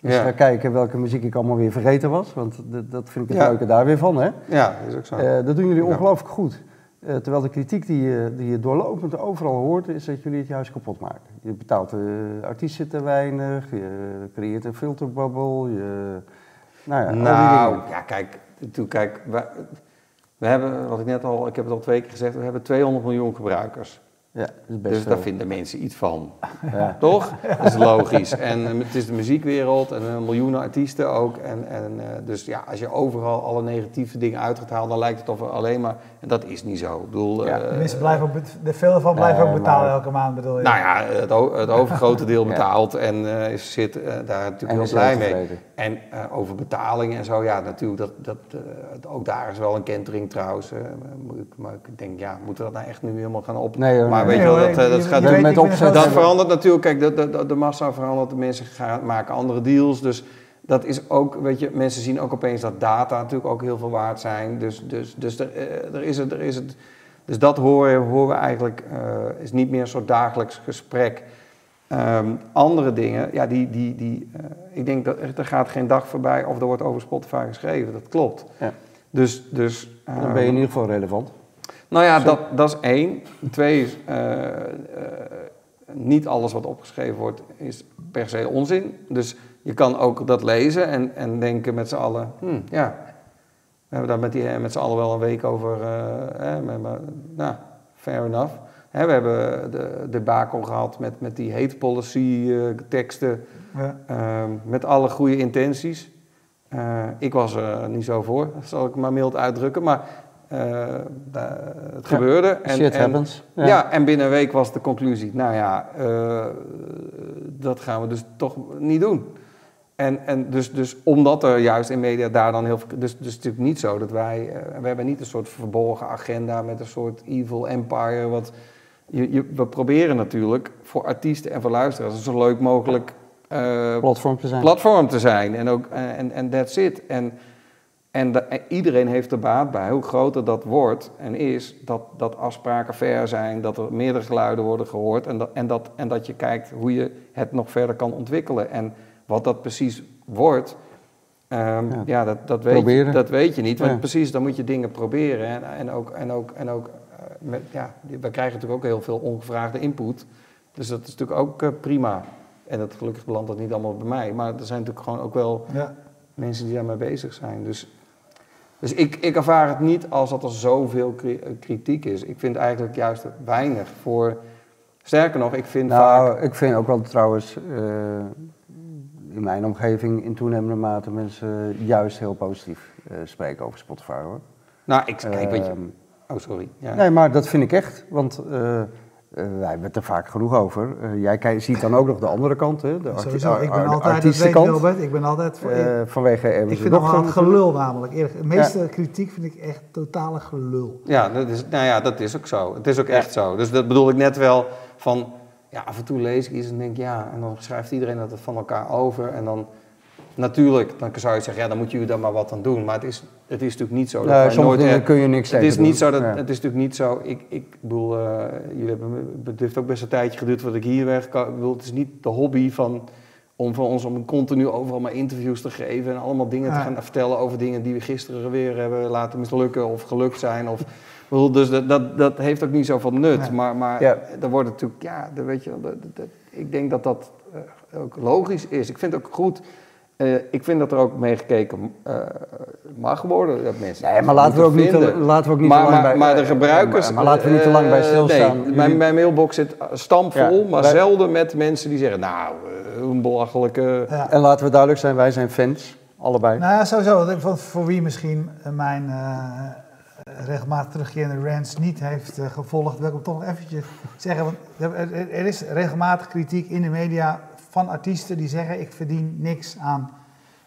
Dus Ja. ga kijken welke muziek ik allemaal weer vergeten was. Want dat, vind ik het Ja. leuke daar weer van, hè? ja, dat is ook zo. Dat doen jullie Ja. ongelooflijk goed. Eh, terwijl de kritiek die je, die je doorlopend overal hoort, is dat jullie het juist kapot maken. Je betaalt de artiesten te weinig, je creëert een filterbubbel, je... Nou ja, nou, ja, kijk, toen, kijk we, we hebben, wat ik net al, ik heb het al twee keer gezegd, we hebben 200 miljoen gebruikers. Ja, dat is best Dus veel. daar vinden mensen iets van. [LAUGHS] Ja. Toch? Dat is logisch. En eh, het is de muziekwereld en eh, miljoenen artiesten ook. En, en, eh, dus ja, als je overal alle negatieve dingen uit gaat halen, dan lijkt het of er alleen maar... En dat is niet zo. Ik bedoel, Ja, eh, De mensen blijven ook, de veel van blijven ook betalen maar- elke maand, bedoel je? Nou ja, het, het overgrote deel [LAUGHS] Ja. betaalt en eh, is, zit eh, daar natuurlijk En heel blij mee. tevreden. En eh, over betaling en zo, ja, natuurlijk, dat, dat, eh, ook daar is wel een kentering trouwens. eh, maar, ik- maar ik denk, ja, moeten we dat nou echt nu helemaal gaan op? Nee, hoor, maar nee. weet Nee, je wel, dat, eh, je- dat je gaat met opzet- dat verandert natuurlijk, kijk, de, de, de massa verandert, de mensen gaan, maken andere deals. Dus dat is ook, weet je, mensen zien ook opeens dat data natuurlijk ook heel veel waard zijn. Dus, dus, dus er, eh, er is het, er is het. Dus dat horen, horen we eigenlijk, eh, is niet meer een soort dagelijks gesprek. Ehm, andere dingen, ja, die, die, die, eh, ik denk dat er, er gaat geen dag voorbij of er wordt over Spotify geschreven, dat klopt. Ja. Dus, dus, Dan ben je ehm, in ieder geval relevant. nou ja, dat, dat is één. Twee is, niet alles wat opgeschreven wordt is per se onzin. Dus je kan ook dat lezen en, en denken met z'n allen, hm, ja, we hebben daar met, die, met z'n allen wel een week over, eh, hè, maar, maar, nou, fair enough. Hè, we hebben de debakel gehad met, met die hate policy eh, teksten, Ja. Ehm, met alle goede intenties. Eh, ik was er niet zo voor, zal ik maar mild uitdrukken. Maar eh, het gebeurde. En, Shit en, happens. Ja. en binnen een week was de conclusie, nou ja, eh, dat gaan we dus toch niet doen. En, en dus, dus omdat er juist in media daar dan heel veel... Dus, dus het is natuurlijk niet zo dat wij... eh, we hebben niet een soort verborgen agenda met een soort evil empire. Wat, je, je, we proberen natuurlijk voor artiesten en voor luisteraars... een zo leuk mogelijk eh, Platform te zijn. platform te zijn. En ook eh, en en that's it. En, en, de- en iedereen heeft er baat bij. Hoe groter dat wordt en is, dat, dat afspraken fair zijn, dat er meerdere geluiden worden gehoord en dat, en, dat, en dat je kijkt hoe je het nog verder kan ontwikkelen. En wat dat precies wordt, ehm, Ja. ja. dat, dat, weet Proberen. dat weet je niet. Want Ja. precies, dan moet je dingen proberen. En, en ook, en ook, en ook eh, met, ja, we krijgen natuurlijk ook heel veel ongevraagde input. Dus dat is natuurlijk ook eh, prima. En dat, gelukkig belandt dat niet allemaal bij mij. Maar er zijn natuurlijk gewoon ook wel Ja. mensen die daarmee bezig zijn. Dus, dus ik, ik ervaar het niet als dat er zoveel eh, kritiek is. Ik vind eigenlijk juist weinig voor... Sterker nog, ik vind vaak... Nou, ik vind ook wel trouwens eh, in mijn omgeving in toenemende mate mensen juist heel positief eh, spreken over Spotify hoor. Nou, ik kijk, weet je... Ehm, Oh, sorry. Ja. Nee, maar dat vind ik echt, want eh, eh, wij hebben het er vaak genoeg over. Jij kijkt- ziet dan ook nog de andere kant, hè, de, arti- Sowieso, ik ben altijd, dat weet. Wilbert, ik ben altijd voor... eh, vanwege ik vind nog wel dochter het natuurlijk. gelul namelijk. Eerlijk, de meeste kritiek vind ik echt totale gelul. Ja, dat is, nou ja, dat is ook zo. Het is ook echt zo. Dus dat bedoel ik net wel van... Ja, af en toe lees ik iets en denk ja... En dan schrijft iedereen dat het van elkaar over. En dan... Natuurlijk, dan zou je zeggen, ja, dan moet je daar maar wat aan doen. Maar het is, het is natuurlijk niet zo dat Nee, nooit... kun je niks Het is niet zo dat, Ja. het is natuurlijk niet zo. Ik, ik bedoel, eh, jullie hebben, het heeft ook best een tijdje geduurd voordat ik hier weg. Ik bedoel, het is niet de hobby van om van ons om continu overal maar interviews te geven en allemaal dingen Ja. te gaan vertellen over dingen die we gisteren weer hebben laten mislukken of gelukt zijn. Of, bedoel, dus dat, dat, dat heeft ook niet zoveel nut. Nee. Maar, maar Ja. er wordt natuurlijk, ja, dat weet je, wel, dat, dat- ik denk dat dat eh, ook logisch is. Ik vind het ook goed. eh, ik vind dat er ook mee gekeken eh, mag worden. Dat mensen Nee, maar laten we ook niet, te, laten we ook niet maar, te lang maar, bij... maar de gebruikers. Maar, maar laten we niet te lang bij stilstaan. nee, Jullie- mijn, mijn mailbox zit stampvol, Ja, maar wij- zelden met mensen die zeggen: Nou, een belachelijke. Ja. En laten we duidelijk zijn, wij zijn fans. Allebei. Nou ja, sowieso. Voor, wie misschien mijn eh, regelmatig terugkerende rants niet heeft eh, gevolgd, wil ik hem toch nog eventjes zeggen. Want er, is regelmatig kritiek in de media van artiesten die zeggen ik verdien niks aan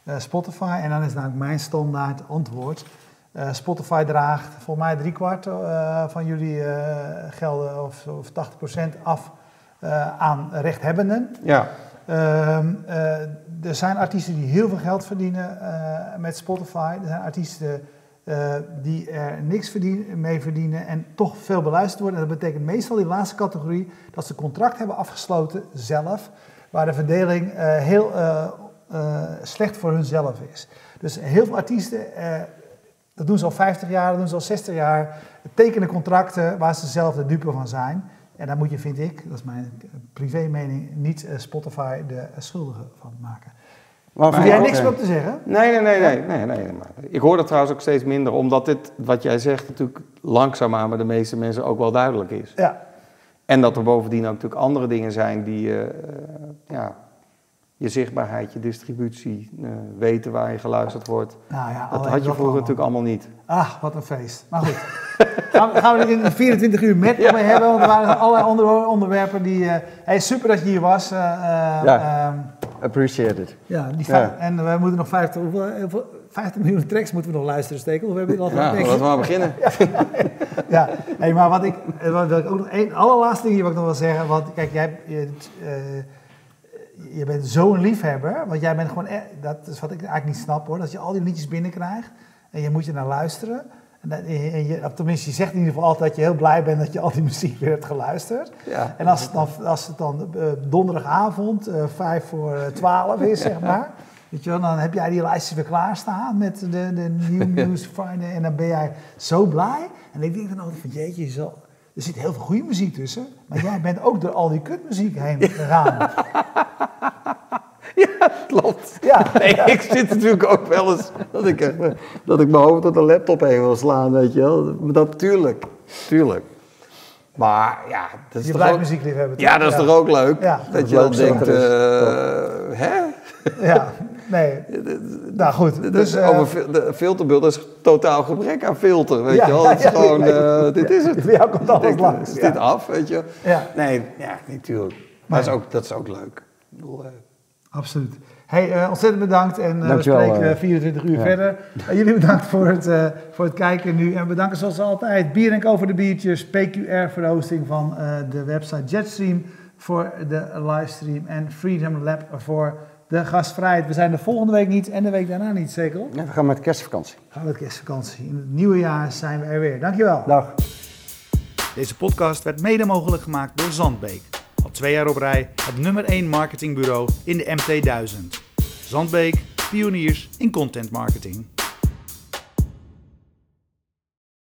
eh, Spotify. En dan is namelijk mijn standaard antwoord. Eh, Spotify draagt volgens mij driekwart van jullie gelden of, of 80% af aan rechthebbenden. Ja, Ehm, eh, er zijn artiesten die heel veel geld verdienen met Spotify. Er zijn artiesten eh, die er niks mee verdienen en toch veel beluisterd worden. En dat betekent meestal die laatste categorie dat ze contract hebben afgesloten zelf, waar de verdeling eh, heel eh, slecht voor hunzelf is. Dus heel veel artiesten, dat doen ze al 50 jaar, dat doen ze al 60 jaar, tekenen contracten waar ze zelf de dupe van zijn. En daar moet je, vind ik, dat is mijn privé mening, niet Spotify de schuldige van maken. Maar Heb jij niks meer op te zeggen? nee, nee, nee, nee, nee, nee, maar Ik hoor dat trouwens ook steeds minder, omdat dit, wat jij zegt, natuurlijk langzaamaan bij de meeste mensen ook wel duidelijk is. Ja, En dat er bovendien ook natuurlijk andere dingen zijn die eh, ja, je zichtbaarheid, je distributie, eh, weten waar je geluisterd wordt. nou ja. Dat had je vroeger allemaal. natuurlijk allemaal niet. Ah, wat een feest. Maar goed. [LAUGHS] gaan, we, gaan we er in 24 uur met nog mee hebben? Want er waren allerlei onder, onderwerpen die... eh hey, super dat je hier was. Ja. Appreciate it. ja, die Ja. En we moeten nog 50, hoeveel, hoeveel- 50 miljoen tracks moeten we nog luisteren steken. Of hebben we al Ja, laten we maar beginnen. [LAUGHS] Ja, hey, maar wat ik, eh, wat wil ik ook nog één allerlaatste ding wat ik nog wil zeggen. Want kijk, jij, je, eh, je bent zo'n liefhebber. Want jij bent gewoon, e- dat is wat ik eigenlijk niet snap hoor. Dat je al die liedjes binnenkrijgt en je moet je naar luisteren. En, dat- en je, tenminste, je zegt in ieder geval altijd dat je heel blij bent dat je al die muziek weer hebt geluisterd. Ja. En als het dan, als het dan eh, donderdagavond, eh, vijf voor eh, twaalf is, zeg [LAUGHS] maar. Weet je wel, dan heb jij die lijstjes weer klaarstaan met de, de New [LAUGHS] News Friday. En dan ben jij zo blij. En ik denk dan altijd van, jeetje, zo, er zit heel veel goede muziek tussen. Maar [LAUGHS] jij bent ook door al die kutmuziek heen gegaan. [LAUGHS] Klopt. Ja, Nee, ik zit natuurlijk ook wel eens dat ik, eh, dat ik mijn hoofd op de laptop heen wil slaan, weet je wel. Dat, tuurlijk, tuurlijk. Maar ja, dat is je toch blijft ook, muziekliefhebber. ja, dat is toch ook leuk? Ja, dat dat je dan leuk denkt, eh, hè? Ja, nee. Nou goed, Dus, dus... eh, over de filterbeeld, is totaal gebrek aan filter, weet Ja, je wel. ja, Het is ja, gewoon, ja. eh, dit is het. Bij jou komt alles langs, Is ja. dit af, weet je? ja. Nee, ja, natuurlijk. Maar dat, is ook, dat is ook leuk. Ik bedoel, Absoluut. Hey, eh, ontzettend bedankt en eh, we spreken eh, eh, 24 uur ja. verder. Jullie bedankt voor het, eh, voor het kijken nu. En bedanken zoals altijd Bier en over de biertjes, PQR voor de hosting van eh, de website Jetstream voor de livestream en Freedom Lab voor de gastvrijheid. We zijn er volgende week niet en de week daarna niet, zeker? Ja, we gaan met kerstvakantie. Gaan we met kerstvakantie. In het nieuwe jaar zijn we er weer. Dankjewel. Dag. Deze podcast werd mede mogelijk gemaakt door Zandbeek. Al twee jaar op rij het nummer 1 marketingbureau in de MT1000. Zandbeek, pioniers in content marketing.